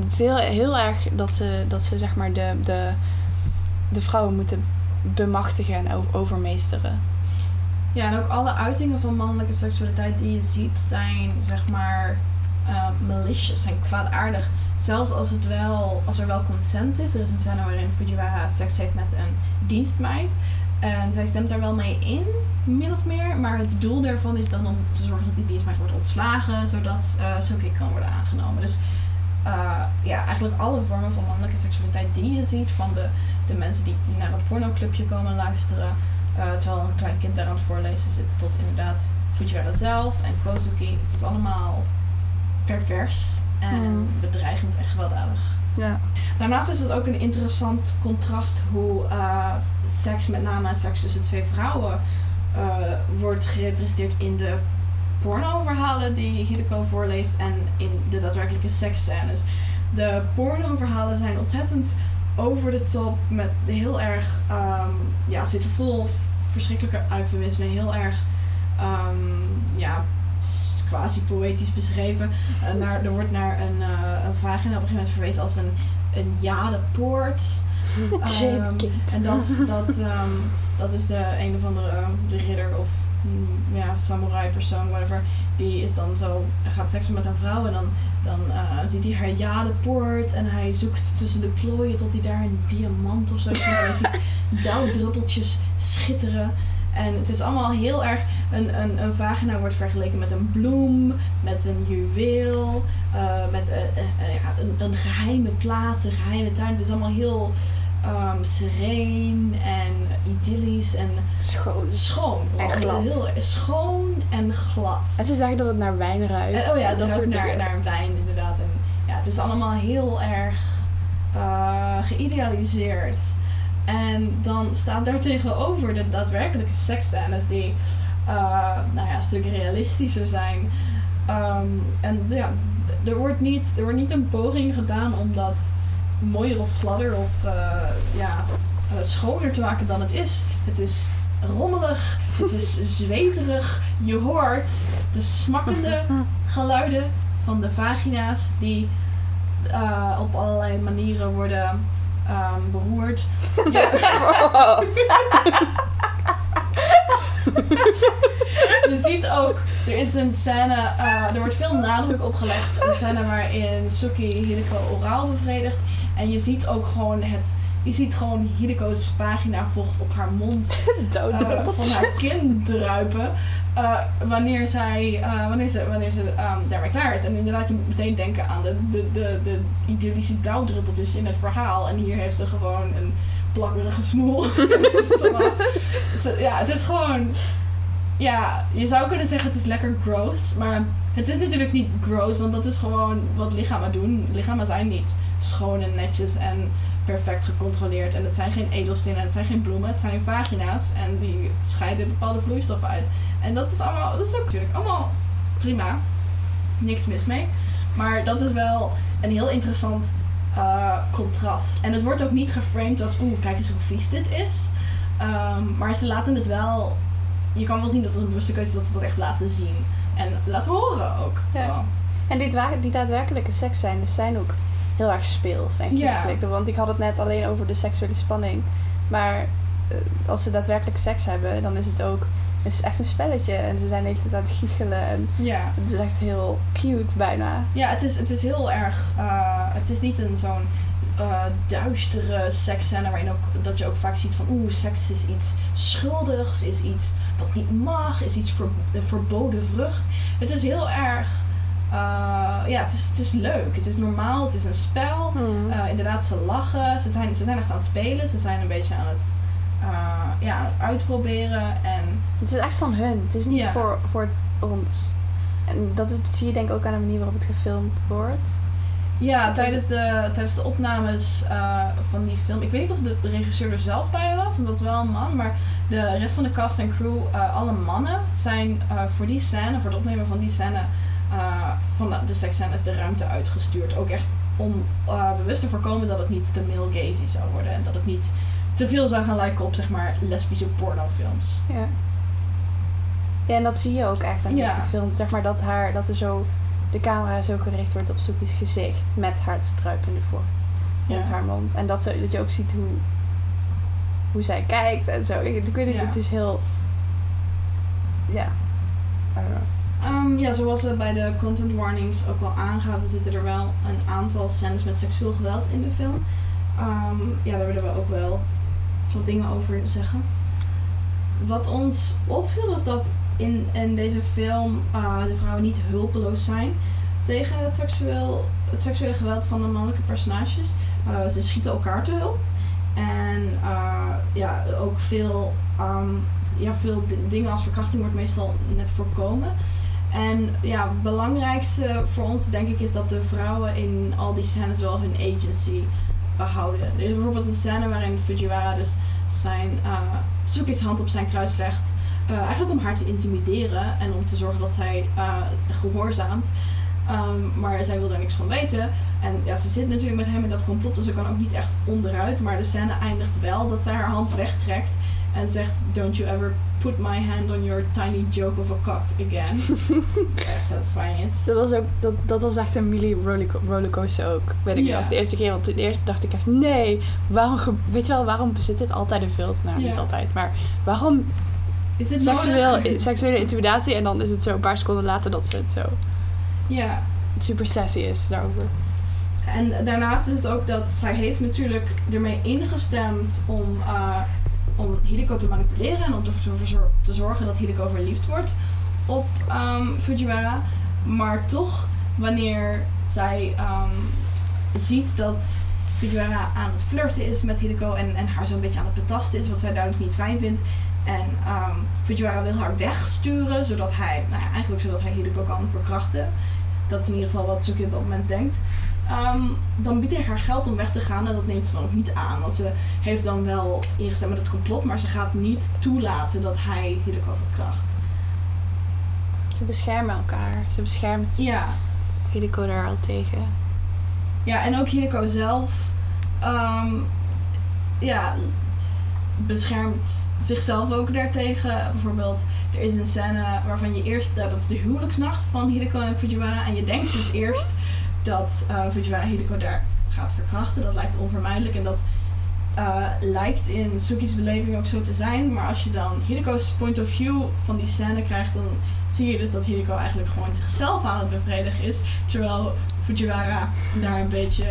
het is heel, heel erg dat ze, dat ze zeg maar de, de, de vrouwen moeten bemachtigen en overmeesteren. Ja, en ook alle uitingen van mannelijke seksualiteit die je ziet zijn, zeg maar, eh, malicious en kwaadaardig. Zelfs als, het wel, als er wel consent is. Er is een scène waarin Fujiwara seks heeft met een dienstmeid. En zij stemt daar wel mee in, min of meer. Maar het doel daarvan is dan om te zorgen dat die dienstmeid wordt ontslagen, zodat uh, Suki kan worden aangenomen. Dus uh, ja, eigenlijk alle vormen van mannelijke seksualiteit die je ziet, van de, de mensen die naar het pornoclubje komen luisteren, uh, terwijl een klein kind daar aan het voorlezen zit, tot inderdaad Fujiwara zelf en Kozuki. Het is allemaal pervers en Mm. bedreigend en gewelddadig. Ja. Daarnaast is het ook een interessant contrast hoe uh, seks, met name seks tussen twee vrouwen, uh, wordt gerepresenteerd in de pornoverhalen die Hideko voorleest en in de daadwerkelijke seksscènes. De pornoverhalen zijn ontzettend over de top met heel erg, um, ja, zitten vol verschrikkelijke eufemismen, heel erg, um, ja, quasi poëtisch beschreven. Uh, naar, er wordt naar een, uh, een vagina op een gegeven moment verwezen als een, een jadepoort. (laughs) Um, en dat, dat, um, dat is de een of andere de ridder of ja, samurai persoon, whatever. Die is dan zo, gaat seksen met een vrouw en dan, dan uh, ziet hij haar jadepoort en hij zoekt tussen de plooien tot hij daar een diamant of zo ziet. En hij ziet (laughs) dauwdruppeltjes schitteren. En het is allemaal heel erg. Een, een, een vagina wordt vergeleken met een bloem, met een juweel, uh, met uh, uh, ja, een, een, geheime plaats, een geheime tuin. Het is allemaal heel um, sereen en idyllisch en schoon. Schoon, en glad. Heel schoon en glad. En ze zeggen dat het naar wijn ruikt. En, oh ja, dat ruikt naar, naar wijn inderdaad. En ja, het is allemaal heel erg uh, geïdealiseerd. En dan staat daar tegenover de daadwerkelijke seksscènes die uh, nou ja, een stuk realistischer zijn. Um, en ja, er wordt, niet, er wordt niet een poging gedaan om dat mooier of gladder of uh, ja, uh, schoner te maken dan het is. Het is rommelig, het is (laughs) zweterig. Je hoort de smakkende (laughs) geluiden van de vagina's die uh, op allerlei manieren worden um, beroerd. (laughs) Je ziet ook, er is een scène, uh, er wordt veel nadruk op gelegd. Een scène waarin Suki Hideko oraal bevredigt. En je ziet ook gewoon het, je ziet gewoon Hideko's vagina vocht op haar mond (laughs) uh, van haar kin druipen. Uh, wanneer zij, uh, wanneer ze, wanneer ze um, daarmee klaar is. En inderdaad, je moet meteen denken aan de, de, de, de idyllische dauwdruppeltjes in het verhaal. En hier heeft ze gewoon een plakkerige smoel. (laughs) het, is ja, het is gewoon... Ja, je zou kunnen zeggen het is lekker gross. Maar het is natuurlijk niet gross, want dat is gewoon wat lichamen doen. Lichamen zijn niet schoon en netjes en perfect gecontroleerd. En het zijn geen edelstenen, het zijn geen bloemen, het zijn vagina's. En die scheiden bepaalde vloeistoffen uit. En dat is allemaal, dat is ook natuurlijk allemaal prima. Niks mis mee. Maar dat is wel een heel interessant uh, contrast. En het wordt ook niet geframed als, oeh, kijk eens hoe vies dit is. Um, maar ze laten het wel, je kan wel zien dat het een bewuste keuze is dat ze dat echt laten zien. En laten horen ook. Ja. En die, die daadwerkelijke seks zijn, zijn ook heel erg speels en giftig. Ja. Want ik had het net alleen over de seksuele spanning. Maar uh, als ze daadwerkelijk seks hebben, dan is het ook het is echt een spelletje. En ze zijn de hele tijd aan het giechelen. En ja. het is echt heel cute bijna. Ja, het is, het is heel erg... Uh, het is niet een zo'n uh, duistere seksscène waarin ook, dat je ook vaak ziet van... Oeh, seks is iets schuldigs, is iets wat niet mag, is iets een verboden vrucht. Het is heel erg... Uh, ja, het is, het is leuk. Het is normaal, het is een spel. Hmm. Uh, inderdaad, ze lachen. Ze zijn, ze zijn echt aan het spelen. Ze zijn een beetje aan het, ja, aan het uitproberen. En het is echt van hun. Het is niet voor, voor ons. En dat, is, dat zie je denk ik ook aan de manier waarop het gefilmd wordt. Ja, tijdens de, tijdens de opnames uh, van die film. Ik weet niet of de regisseur er zelf bij was, want dat is wel een man. Maar de rest van de cast en crew, uh, alle mannen, zijn uh, voor die scène, voor het opnemen van die scène, eh, van de, de seksscènes de ruimte uitgestuurd. Ook echt om eh, bewust te voorkomen dat het niet te male gazy zou worden. En dat het niet te veel zou gaan lijken op zeg maar lesbische pornofilms. Ja. Ja, en dat zie je ook echt aan Ja. dit film. Zeg maar dat, haar, dat er zo, de camera zo gericht wordt op Soekie's gezicht. Met haar druipende vocht. Met Ja. haar mond. En dat, zo, dat je ook ziet hoe, hoe zij kijkt en zo. Ik, ik weet niet, Ja. het is heel... Ja. Ehm, ja, zoals we bij de content warnings ook wel aangaven, zitten er wel een aantal scènes met seksueel geweld in de film. Ehm, ja, daar willen we ook wel wat dingen over zeggen. Wat ons opviel was dat in, in deze film eh, de vrouwen niet hulpeloos zijn tegen het, seksueel, het seksuele geweld van de mannelijke personages. Eh, ze schieten elkaar te hulp. En eh, ja, ook veel, ehm, ja, veel di- dingen als verkrachting wordt meestal net voorkomen. En ja, het belangrijkste voor ons denk ik is dat de vrouwen in al die scènes wel hun agency behouden. Er is bijvoorbeeld een scène waarin Fujiwara dus zijn uh, hand op zijn kruis legt. Eh, eigenlijk om haar te intimideren en om te zorgen dat zij eh, gehoorzaamt. Ehm, maar zij wil daar niks van weten. En ja, ze zit natuurlijk met hem in dat complot, dus ze kan ook niet echt onderuit. Maar de scène eindigt wel dat zij haar hand wegtrekt en zegt: Don't you ever put my hand on your tiny joke of a cock again. (laughs) Echt satisfying is. Dat was, ook, dat, dat was echt een rollerco- rollercoaster ook. Weet ik Ja. nog. De eerste keer, want de eerste dacht ik echt, nee, waarom, weet je wel, waarom zit dit altijd in film? Nou, niet altijd, maar waarom Is dit seksueel, nodig? seksuele intimidatie en dan is het zo een paar seconden later dat ze het zo Ja. super sassy is daarover. En daarnaast is het ook dat zij heeft natuurlijk ermee ingestemd om, eh, om Hideko te manipuleren en om ervoor te, te zorgen dat Hideko verliefd wordt op ehm, Fujiwara. Maar toch, wanneer zij ehm, ziet dat Fujiwara aan het flirten is met Hideko en, en haar zo'n beetje aan het betasten is, wat zij duidelijk niet fijn vindt. En ehm, Fujiwara wil haar wegsturen, zodat hij, nou ja, eigenlijk zodat hij Hideko kan verkrachten. Dat is in ieder geval wat Suki op dat moment denkt. Ehm, dan biedt hij haar geld om weg te gaan en dat neemt ze dan ook niet aan. Want ze heeft dan wel ingestemd met het complot, maar ze gaat niet toelaten dat hij Hideko verkracht. Ze beschermen elkaar. Ze beschermt Ja, Hideko daar al tegen. ja en ook Hideko zelf ehm, ja, beschermt zichzelf ook daartegen. Bijvoorbeeld, er is een scène waarvan je eerst, nou, dat is de huwelijksnacht van Hideko en Fujiwara. En je denkt dus eerst dat eh Fujiwara Hideko daar gaat verkrachten. Dat lijkt onvermijdelijk en dat eh, lijkt in Suki's beleving ook zo te zijn. Maar als je dan Hideko's point of view van die scène krijgt, dan zie je dus dat Hideko eigenlijk gewoon zichzelf aan het bevredigen is. Terwijl Fujiwara daar een beetje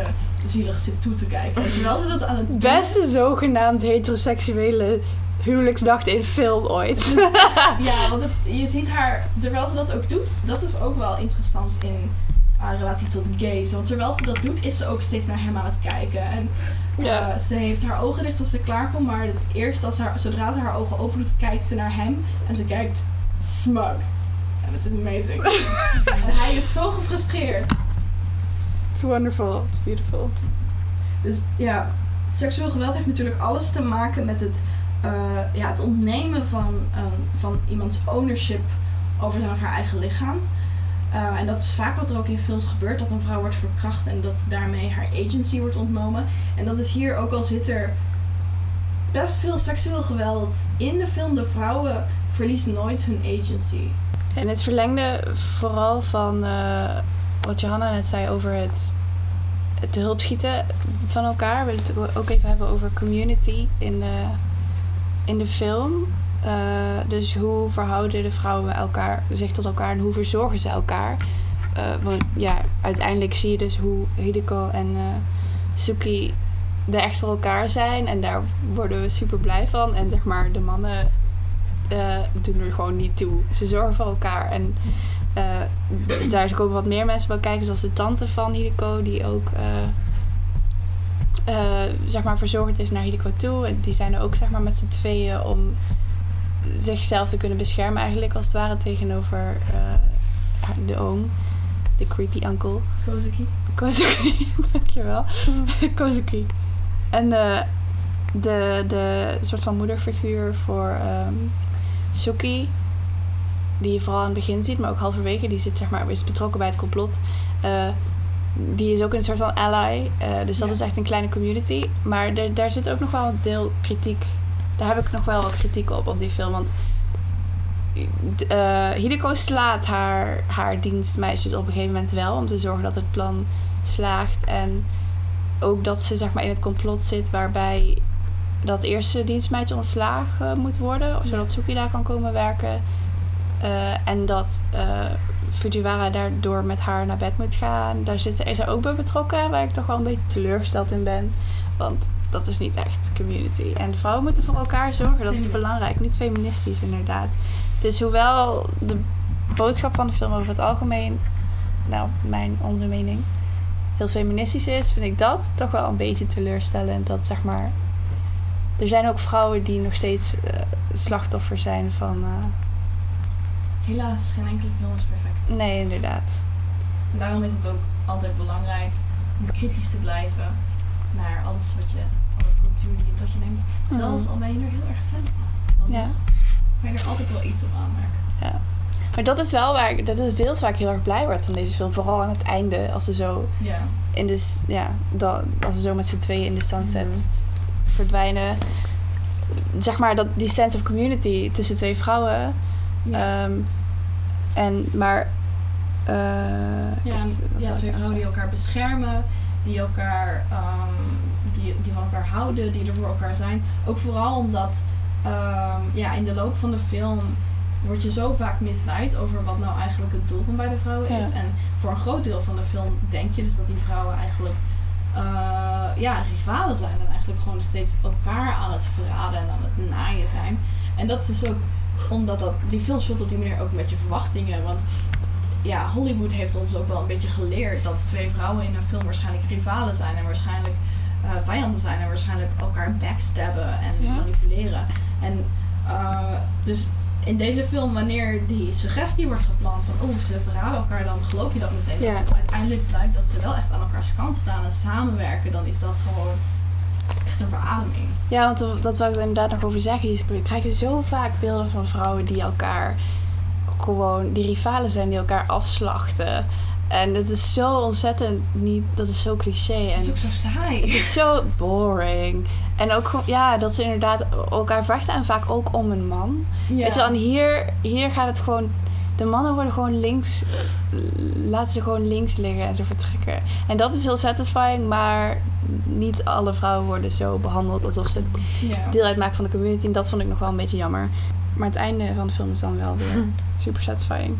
zielig zit toe te kijken. En terwijl ze dat aan het Beste zogenaamd heteroseksuele huwelijksdag in film ooit. Ja, want het- je ziet haar, terwijl ze dat ook doet, dat is ook wel interessant in haar relatie tot gays. Want terwijl ze dat doet, is ze ook steeds naar hem aan het kijken. En Ja. eh, ze heeft haar ogen dicht als ze klaarkomt, maar het eerst als haar, zodra ze haar ogen open doet, kijkt ze naar hem. En ze kijkt smug. En het is amazing. (laughs) en hij is zo gefrustreerd. It's wonderful. It's beautiful. Dus ja, seksueel geweld heeft natuurlijk alles te maken met het, eh, ja, het ontnemen van, ehm, van iemands ownership over zijn of haar eigen lichaam. Eh, en dat is vaak wat er ook in films gebeurt, dat een vrouw wordt verkracht en dat daarmee haar agency wordt ontnomen. En dat is hier ook al zit er best veel seksueel geweld in de film. De vrouwen verliezen nooit hun agency. En het verlengde vooral van eh, wat Johanna net zei over het, te hulp schieten van elkaar. We willen het ook even hebben over community in de, in de film. Eh, dus hoe verhouden de vrouwen elkaar, zich tot elkaar en hoe verzorgen ze elkaar? Eh, want ja, uiteindelijk zie je dus hoe Hideko en eh, Suki er echt voor elkaar zijn. En daar worden we super blij van. En zeg maar, de mannen doen er gewoon niet toe. Ze zorgen voor elkaar. En daar komen wat meer mensen bij kijken, zoals de tante van Hideko, die ook zeg maar verzorgd is naar Hideko toe. En die zijn er ook zeg maar met z'n tweeën om zichzelf te kunnen beschermen, eigenlijk als het ware tegenover eh, de oom, de creepy uncle. Kozuki. Kozuki, (laughs) dankjewel. (laughs) Kozuki. En eh, de, de soort van moederfiguur voor ehm Suki die je vooral aan het begin ziet, maar ook halverwege, die zit zeg maar, is betrokken bij het complot. Eh, die is ook een soort van ally. dus dat Ja. is echt een kleine community. Maar daar zit ook nog wel een deel kritiek. Daar heb ik nog wel wat kritiek op, op die film. Want eh, Hideko slaat haar, haar dienstmeisjes op een gegeven moment wel. Om te zorgen dat het plan slaagt. En ook dat ze zeg maar in het complot zit waarbij dat eerste dienstmeisje ontslagen moet worden. Zodat Suki daar kan komen werken. Eh, en dat eh, Fujiwara daardoor met haar naar bed moet gaan. Daar zit, is er ook bij betrokken, waar ik toch wel een beetje teleurgesteld in ben. Want dat is niet echt community. En vrouwen moeten voor elkaar zorgen, dat is belangrijk. Niet feministisch, inderdaad. Dus hoewel de boodschap van de film over het algemeen, nou, mijn, onze mening, heel feministisch is, vind ik dat toch wel een beetje teleurstellend. Dat zeg maar. Er zijn ook vrouwen die nog steeds eh, slachtoffer zijn van. eh, Helaas, geen enkele film is perfect. nee, inderdaad. En daarom is het ook altijd belangrijk om kritisch te blijven naar alles wat je, alle cultuur die je tot je neemt. Zelfs al ben je er heel erg fan van. Mhm. Ja. kan je er altijd wel iets op aanmerken. Ja. Maar dat is wel waar ik, dat is deels waar ik heel erg blij word van deze film. Vooral aan het einde, als ze zo Ja. in de, ja, dat, als ze zo met z'n tweeën in de sunset Mhm. verdwijnen. Zeg maar dat die sense of community tussen twee vrouwen. Ja. Ehm, en maar. eh, Ja, ja twee vrouwen die elkaar beschermen, die elkaar, ehm, die, die van elkaar houden, die er voor elkaar zijn. Ook vooral omdat ehm, ja, in de loop van de film word je zo vaak misleid over wat nou eigenlijk het doel van beide vrouwen is. Ja. En voor een groot deel van de film denk je dus dat die vrouwen eigenlijk eh, ja, rivalen zijn en eigenlijk gewoon steeds elkaar aan het verraden en aan het naaien zijn. En dat is ook omdat dat, die film speelt op die manier ook met je verwachtingen. Want ja, Hollywood heeft ons ook wel een beetje geleerd dat twee vrouwen in een film waarschijnlijk rivalen zijn en waarschijnlijk eh, vijanden zijn en waarschijnlijk elkaar backstabben en Ja. manipuleren. En eh, dus in deze film, wanneer die suggestie wordt geplant van oh, ze verraden elkaar, dan geloof je dat meteen. Ja. Als het uiteindelijk blijkt dat ze wel echt aan elkaars kant staan en samenwerken, dan is dat gewoon echt een verademing. Ja, want dat- dat wil ik er inderdaad nog over zeggen. Je krijgt zo vaak beelden van vrouwen die elkaar gewoon, die rivalen zijn, die elkaar afslachten. En het is zo ontzettend niet, dat is zo cliché. Het En is ook zo saai. het is zo boring. En ook ja, dat ze inderdaad elkaar vechten en vaak ook om een man. Ja. Weet je en hier, hier gaat het gewoon, de mannen worden gewoon links, laten ze gewoon links liggen en ze vertrekken. En dat is heel satisfying, maar niet alle vrouwen worden zo behandeld alsof ze ja. deel uitmaken van de community. En dat vond ik nog wel een beetje jammer. Maar het einde van de film is dan wel weer (laughs) super satisfying.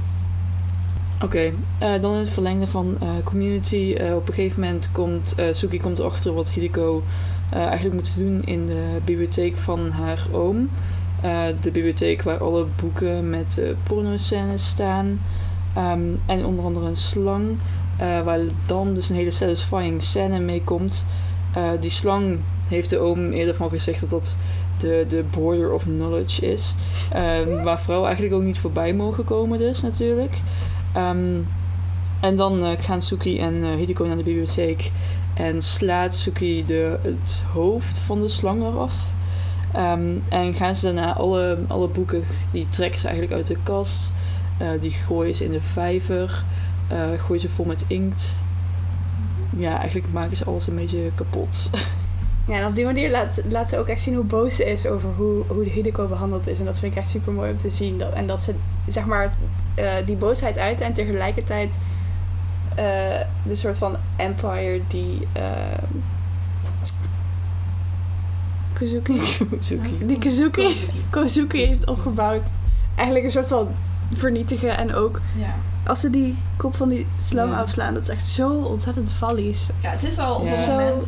Oké, eh, dan in het verlengde van eh, community. Eh, op een gegeven moment komt Suki komt erachter wat Hideko eigenlijk moet doen in de bibliotheek van haar oom. De bibliotheek waar alle boeken met pornoscènes staan. Ehm, en onder andere een slang. waar dan dus een hele satisfying scène mee komt. Die slang heeft de oom eerder van gezegd dat dat de, de border of knowledge is. Ehm, waar vrouwen eigenlijk ook niet voorbij mogen komen dus natuurlijk. Ehm, en dan eh, gaan Suki en eh, Hideko naar de bibliotheek en slaat Suki de, het hoofd van de slang eraf. Ehm, en gaan ze daarna alle, alle boeken, die trekken ze eigenlijk uit de kast. Eh, die gooien ze in de vijver. gooien ze vol met inkt. Ja, eigenlijk maken ze alles een beetje kapot. (laughs) Ja, en op die manier laat, laat ze ook echt zien hoe boos ze is over hoe, hoe de Hideko behandeld is. En dat vind ik echt super mooi om te zien. Dat, en dat ze, zeg maar, eh, die boosheid uit en tegelijkertijd eh, de soort van empire die. Kuzuki. Suki. Die Kuzuki. Kozuki. Kozuki heeft opgebouwd. Eigenlijk een soort van vernietigen. En ook Ja. als ze die kop van die slang Ja. afslaan, dat is echt zo ontzettend vallies. Ja, het is al op Ja. het Zo- moment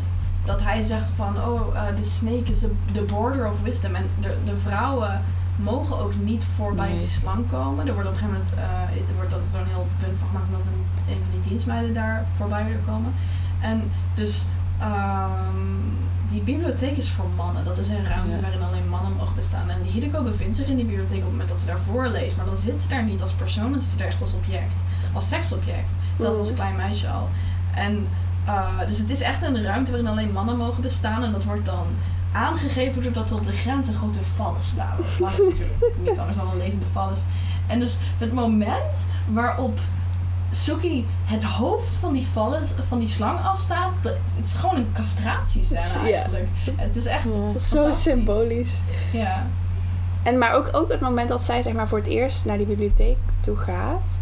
dat hij zegt van, oh, eh, de snake is the border of wisdom. En de, de vrouwen mogen ook niet voorbij Nee. die slang komen. Er wordt op een gegeven moment, eh, er wordt, dat is er een heel punt van gemaakt, dat een, een van die dienstmeiden daar voorbij willen komen. En dus ehm, die bibliotheek is voor mannen. Dat is een ruimte Ja. waarin alleen mannen mogen bestaan. En Hideko bevindt zich in die bibliotheek op het moment dat ze daar voorleest. Maar dan zit ze daar niet als persoon, dan zit ze daar echt als object. Als seksobject. Zelfs als Mhm. klein meisje al. En uh, dus het is echt een ruimte waarin alleen mannen mogen bestaan. En dat wordt dan aangegeven doordat er op de grens een grote vallen staan. Dat is (laughs) natuurlijk niet anders dan een levende valles. En dus het moment waarop Suki het hoofd van die, vallen, van die slang afstaat, dat, het is gewoon een castratiescène Ja. eigenlijk. Het is echt... Ja. Zo symbolisch. Ja. En maar ook, ook het moment dat zij zeg maar, voor het eerst naar die bibliotheek toe gaat.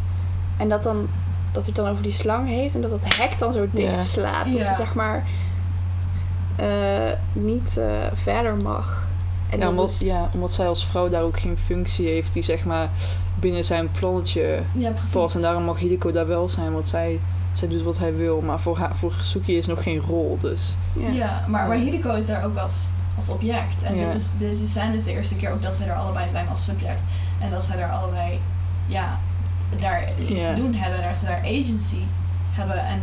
En dat, dan, dat hij het dan over die slang heeft. En dat dat hek dan zo dicht slaat. Dat ze zeg maar eh, niet eh, verder mag. En Ja dat omdat, is- ja, omdat zij als vrouw daar ook geen functie heeft die zeg maar binnen zijn plannetje Ja, precies. past. En daarom mag Hideko daar wel zijn, want zij, zij doet wat hij wil. Maar voor, haar, voor Suki is nog geen rol, dus... ja. Ja, maar, maar Hideko is daar ook als, als object. En Ja. dit is, deze scène is de eerste keer ook dat zij er allebei zijn als subject. En dat zij daar allebei, ja, daar iets te doen hebben. Dat ze daar agency hebben. En,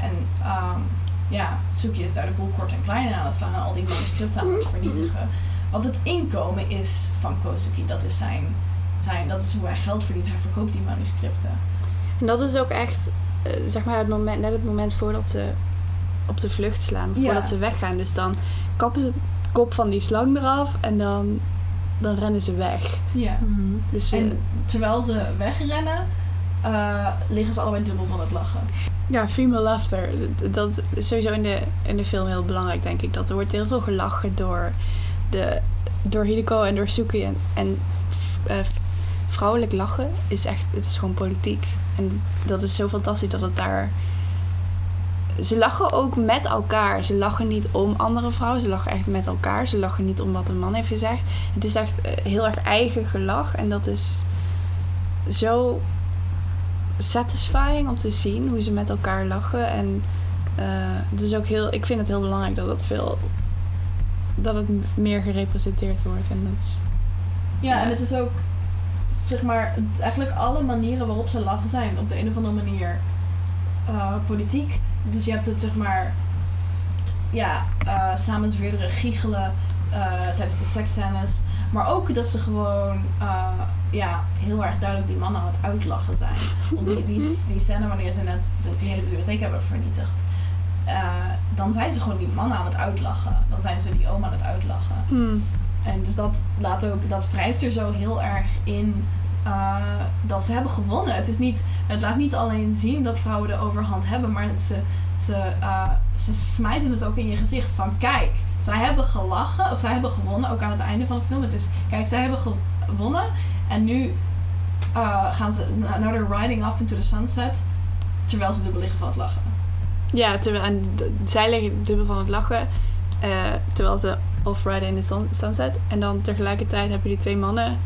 en ehm, ja, Suki is daar de boel kort en klein aan het slaan. En al die manuscripten aan het vernietigen. Want het inkomen is van Kozuki. Dat is zijn, zijn, dat is hoe hij geld verdient. Hij verkoopt die manuscripten. En dat is ook echt, eh, zeg maar, het moment, net het moment voordat ze op de vlucht slaan. Ja. Voordat ze weggaan. Dus dan kappen ze het kop van die slang eraf. En dan, dan rennen ze weg. Ja. Dus ze- En terwijl ze wegrennen, eh, liggen ze allebei dubbel van het lachen. Ja, female laughter. Dat is sowieso in de, in de film heel belangrijk, denk ik. Dat er wordt heel veel gelachen door, de, door Hideko en door Suki. En, en f- eh, vrouwelijk lachen is echt, het is gewoon politiek. En dat, dat is zo fantastisch dat het daar... Ze lachen ook met elkaar. Ze lachen niet om andere vrouwen. Ze lachen echt met elkaar. Ze lachen niet om wat een man heeft gezegd. Het is echt eh, heel erg eigen gelach. En dat is zo satisfying om te zien hoe ze met elkaar lachen. En eh, het is ook heel, ik vind het heel belangrijk dat het veel dat het meer gerepresenteerd wordt. En dat, Ja, en het is ook, zeg maar, eigenlijk alle manieren waarop ze lachen zijn op de een of andere manier eh, politiek. Dus je hebt het, zeg maar, ja, eh samenzweerderen, giechelen eh, tijdens de seksscènes. Maar ook dat ze gewoon, ja, heel erg duidelijk die mannen aan het uitlachen zijn. Op die, die, die scène wanneer ze net de, die hele bibliotheek hebben vernietigd. dan zijn ze gewoon die mannen aan het uitlachen. Dan zijn ze die oom aan het uitlachen. En dus dat laat ook, dat wrijft er zo heel erg in eh, dat ze hebben gewonnen. Het, is niet, het laat niet alleen zien dat vrouwen de overhand hebben, maar ze, ze, eh, ze smijten het ook in je gezicht van kijk, zij hebben gelachen, of zij hebben gewonnen, ook aan het einde van de film. Het is, kijk, zij hebben gewonnen en nu eh, gaan ze, now they're riding off into the sunset, terwijl ze dubbel liggen van het lachen. Ja, terwijl, en zij liggen dubbel van het lachen. terwijl ze off-ridden in de sun- sunset. En dan tegelijkertijd heb je die twee mannen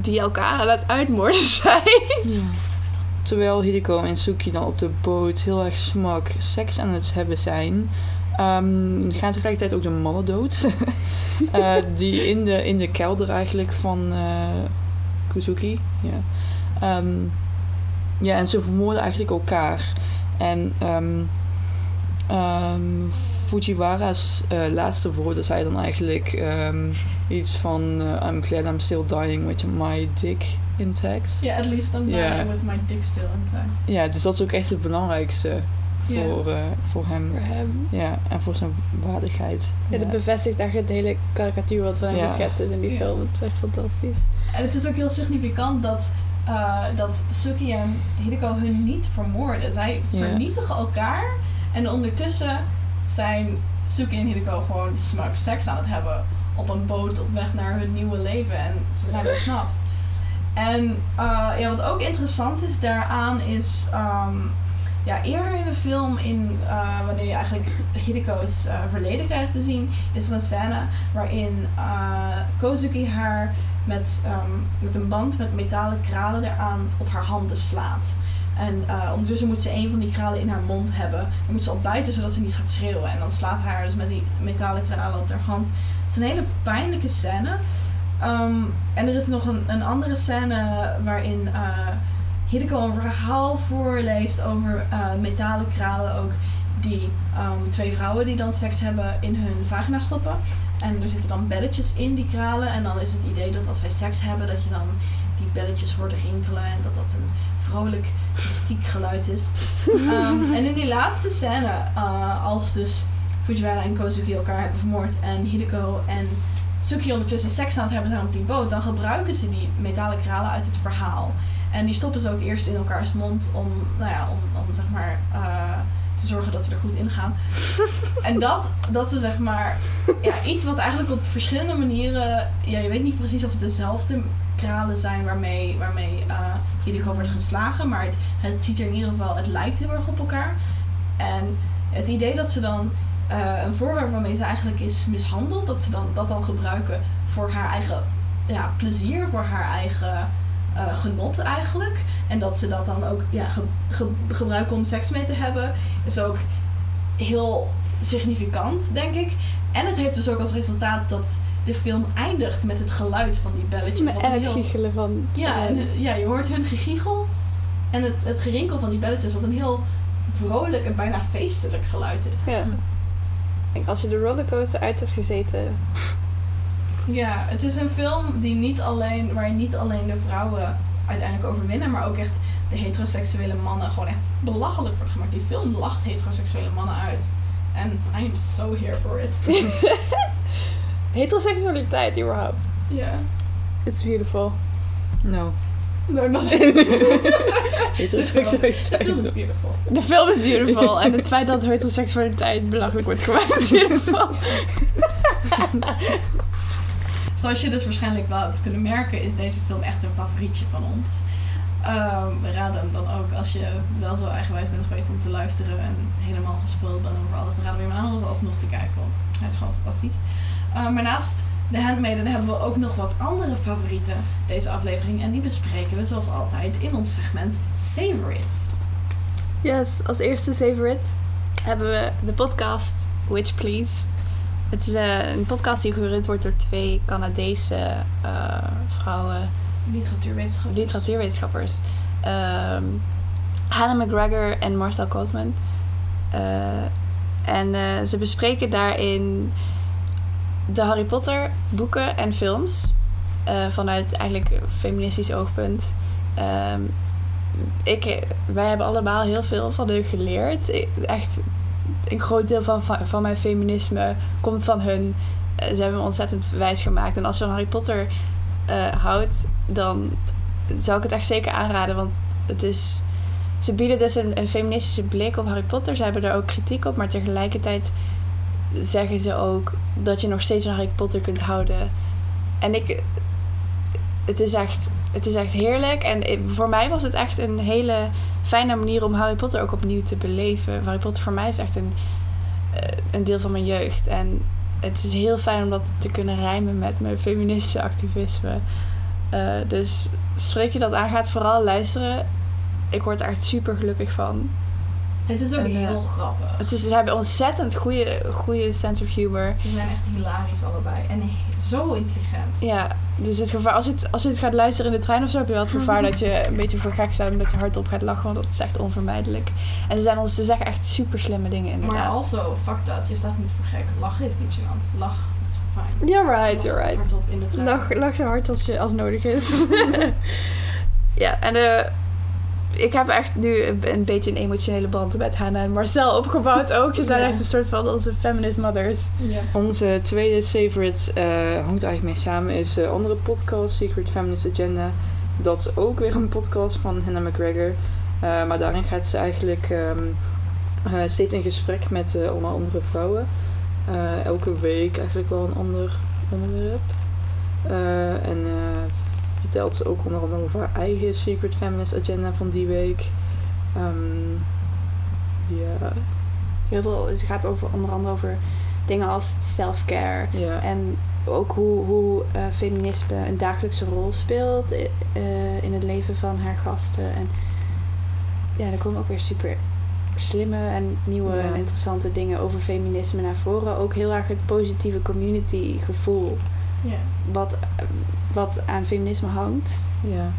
die elkaar het uitmoorden (laughs) zijn. Terwijl Hideko en Suki dan op de boot heel erg smak seks aan het hebben zijn, ehm, gaan tegelijkertijd ook de mannen dood. (laughs) Eh, die in de, in de kelder eigenlijk van eh, Kuzuki. Ja. Ehm, ja, en ze vermoorden eigenlijk elkaar. En ehm, ehm, Fujiwara's eh, laatste woorden zei dan eigenlijk ehm, iets van eh, I'm glad I'm still dying with my dick intact. Ja, at least I'm dying with my dick still intact. Ja, dus dat is ook echt het belangrijkste voor, eh, voor hem. Voor hem. Ja, en voor zijn waardigheid. Ja, dat bevestigt echt het hele karikatuur wat we hem Ja. geschetst is in die Ja. film. Het is echt fantastisch. En het is ook heel significant dat, eh, dat Suki en Hideko hun niet vermoorden. Zij vernietigen elkaar en ondertussen zijn Suki en Hideko gewoon smug seks aan het hebben op een boot op weg naar hun nieuwe leven en ze zijn ontsnapt. En eh, ja, wat ook interessant is daaraan is, ehm, ja, eerder in de film, in, eh, wanneer je eigenlijk Hideko's eh, verleden krijgt te zien, is er een scène waarin Kozuki haar met, ehm, met een band met metalen kralen eraan op haar handen slaat. En eh, ondertussen moet ze een van die kralen in haar mond hebben. Dan moet ze op buiten zodat ze niet gaat schreeuwen. En dan slaat haar dus met die metalen kralen op haar hand. Het is een hele pijnlijke scène. Ehm, en er is nog een, een andere scène waarin eh Hideko een verhaal voorleest over eh, metalen kralen ook. Die ehm, twee vrouwen die dan seks hebben in hun vagina stoppen. En er zitten dan belletjes in die kralen. En dan is het idee dat als zij seks hebben, dat je dan die belletjes hoort rinkelen. En dat dat een vrolijk, mystiek geluid is. Ehm, en in die laatste scène, eh, als dus Fujiwara en Kozuki elkaar hebben vermoord. En Hideko en Suki ondertussen seks aan het hebben zijn op die boot, dan gebruiken ze die metalen kralen uit het verhaal. En die stoppen ze ook eerst in elkaars mond om, nou ja, om, om zeg maar eh, te zorgen dat ze er goed in gaan. en dat, dat is zeg maar ja, iets wat eigenlijk op verschillende manieren, ja, je weet niet precies of het dezelfde kralen zijn waarmee, waarmee eh Hideko wordt geslagen, maar het, het ziet er in ieder geval, het lijkt heel erg op elkaar. En het idee dat ze dan eh, een voorwerp waarmee ze eigenlijk is mishandeld, dat ze dan, dat dan gebruiken voor haar eigen ja, plezier, voor haar eigen eh, genot eigenlijk. En dat ze dat dan ook ja, ge- ge- gebruiken om seks mee te hebben, is ook heel significant, denk ik. En het heeft dus ook als resultaat dat de film eindigt met het geluid van die belletjes. En het heel- giechelen van... ja, eh, en, ja, je hoort hun gegiegel en het, het gerinkel van die belletjes, wat een heel vrolijk en bijna feestelijk geluid is. ja. Als je de rollercoaster uit hebt gezeten... Ja, het is een film die niet alleen, waar niet alleen de vrouwen uiteindelijk overwinnen, maar ook echt de heteroseksuele mannen gewoon echt belachelijk wordt gemaakt. Die film lacht heteroseksuele mannen uit. En I am so here for it. (laughs) Heteroseksualiteit überhaupt. Ja. It's beautiful. No. No, nog (laughs) Heteroseksualiteit. De film is beautiful. De film is beautiful. en het feit dat heteroseksualiteit belachelijk wordt gemaakt is beautiful. (laughs) Zoals je dus waarschijnlijk wel hebt kunnen merken, is deze film echt een favorietje van ons. Ehm, we raden hem dan ook als je wel zo eigenwijs bent geweest om te luisteren en helemaal gespoeld bent over alles. Raden we hem aan om alsnog te kijken, want hij is gewoon fantastisch. Ehm, maar naast The Handmaiden hebben we ook nog wat andere favorieten deze aflevering. En die bespreken we zoals altijd in ons segment Favorites. Yes, als eerste favorite hebben we de podcast Witch Please. Het is eh, een podcast die gerund wordt door twee Canadese eh, vrouwen, Literatuurwetenschap. literatuurwetenschappers. Ehm, Hannah McGregor en Marcel Cosman. Eh, en eh, ze bespreken daarin de Harry Potter boeken en films. eh, vanuit eigenlijk een feministisch oogpunt. Ehm, ik, wij hebben allemaal heel veel van hun geleerd. Echt een groot deel van, van, mijn feminisme komt van hun. Ze hebben me ontzettend wijs gemaakt. En als je van Harry Potter eh, houdt, dan zou ik het echt zeker aanraden. Want het is. Ze bieden dus een, feministische blik op Harry Potter. Ze hebben er ook kritiek op, maar tegelijkertijd zeggen ze ook dat je nog steeds van Harry Potter kunt houden. En ik. Het is echt, het is echt heerlijk. En voor mij was het echt een hele fijne manier om Harry Potter ook opnieuw te beleven. Harry Potter voor mij is echt een, eh, een deel van mijn jeugd. En het is heel fijn om dat te kunnen rijmen met mijn feministische activisme. Eh, dus spreek je dat aan, gaat vooral luisteren. Ik word er echt super gelukkig van. Het is ook En, eh, heel grappig. Het is, ze hebben ontzettend goede, goede sense of humor. Ze zijn echt hilarisch allebei. En zo intelligent. Ja, dus het gevaar, als je het, als je het gaat luisteren in de trein of zo, heb je wel het gevaar dat je een beetje voor gek staat en dat je hardop gaat lachen, want dat is echt onvermijdelijk. En ze, zijn ons, ze zeggen echt super slimme dingen inderdaad. Maar also, fuck dat. Je staat niet voor gek. Lachen is niet gênant. Lach is fijn. You're right, you're right. Hardop in de trein. Lach, lach zo hard als, je, als nodig is. (laughs) (laughs) ja, en eh, ik heb echt nu een, een beetje een emotionele band met Hannah en Marcel opgebouwd ook. Ze zijn Ja. echt een soort van onze feminist mothers. Ja. Onze tweede favorite eh, hangt eigenlijk mee samen, is een andere podcast, Secret Feminist Agenda. Dat is ook weer een podcast van Hannah McGregor. Eh, maar daarin gaat ze eigenlijk ehm, eh, steeds in gesprek met eh, allemaal andere vrouwen. Eh, elke week eigenlijk wel een ander onderwerp. Eh, en eh, vertelt ze ook onder andere over haar eigen Secret Feminist Agenda van die week. Ja, Heel veel, het gaat over, onder andere over dingen als self-care. En ook hoe, hoe eh, feminisme een dagelijkse rol speelt i- eh, in het leven van haar gasten. En ja, er komen ook weer super slimme en nieuwe Ja. en interessante dingen over feminisme naar voren. Ook heel erg het positieve community gevoel Ja. wat, wat aan feminisme hangt. ja.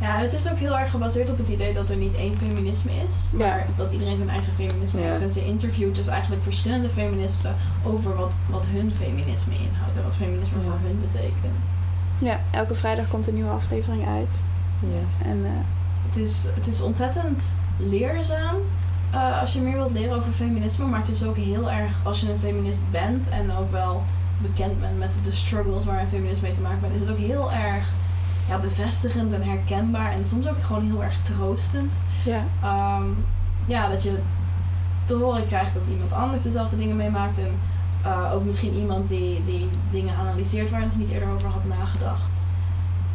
ja, het is ook heel erg gebaseerd op het idee dat er niet één feminisme is. Maar Ja. dat iedereen zijn eigen feminisme Ja. heeft. En ze interviewt dus eigenlijk verschillende feministen over wat, wat hun feminisme inhoudt. En wat feminisme Ja. voor hun betekent. Ja, elke vrijdag komt een nieuwe aflevering uit. Yes. En eh, Het is, het is ontzettend leerzaam eh, als je meer wilt leren over feminisme. Maar het is ook heel erg als je een feminist bent en ook wel bekend bent met de struggles waar een feminist mee te maken bent, is het ook heel erg ja, bevestigend en herkenbaar. En soms ook gewoon heel erg troostend. Ja. Ehm, ja, dat je te horen krijgt dat iemand anders dezelfde dingen meemaakt. En eh, ook misschien iemand die, die dingen analyseert waar je nog niet eerder over had nagedacht.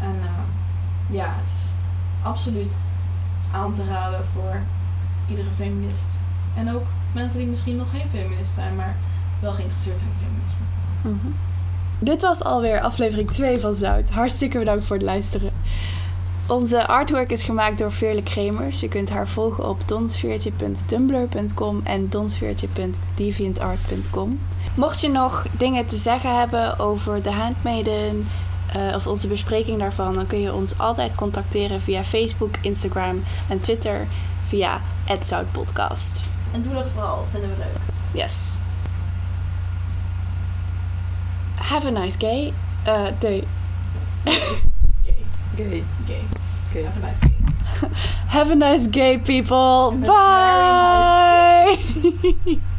En eh, ja, het is absoluut aan te raden voor iedere feminist. En ook mensen die misschien nog geen feminist zijn, maar wel geïnteresseerd zijn in feminisme. Mhm. Dit was alweer aflevering 2 van Zout. Hartstikke bedankt voor het luisteren. Onze artwork is gemaakt door Veerle Kremers. Je kunt haar volgen op donsveertje.tumblr.com en donsveertje.deviantart.com. Mocht je nog dingen te zeggen hebben over de Handmaiden uh, of onze bespreking daarvan, dan kun je ons altijd contacteren via Facebook, Instagram en Twitter via @zoutpodcast. En doe dat vooral, dat vinden we leuk. Yes. Have a nice gay uh, day. Gay. Gay. Gay. Gay. Have a nice day. (laughs) Have a nice gay people. Have Bye. (laughs)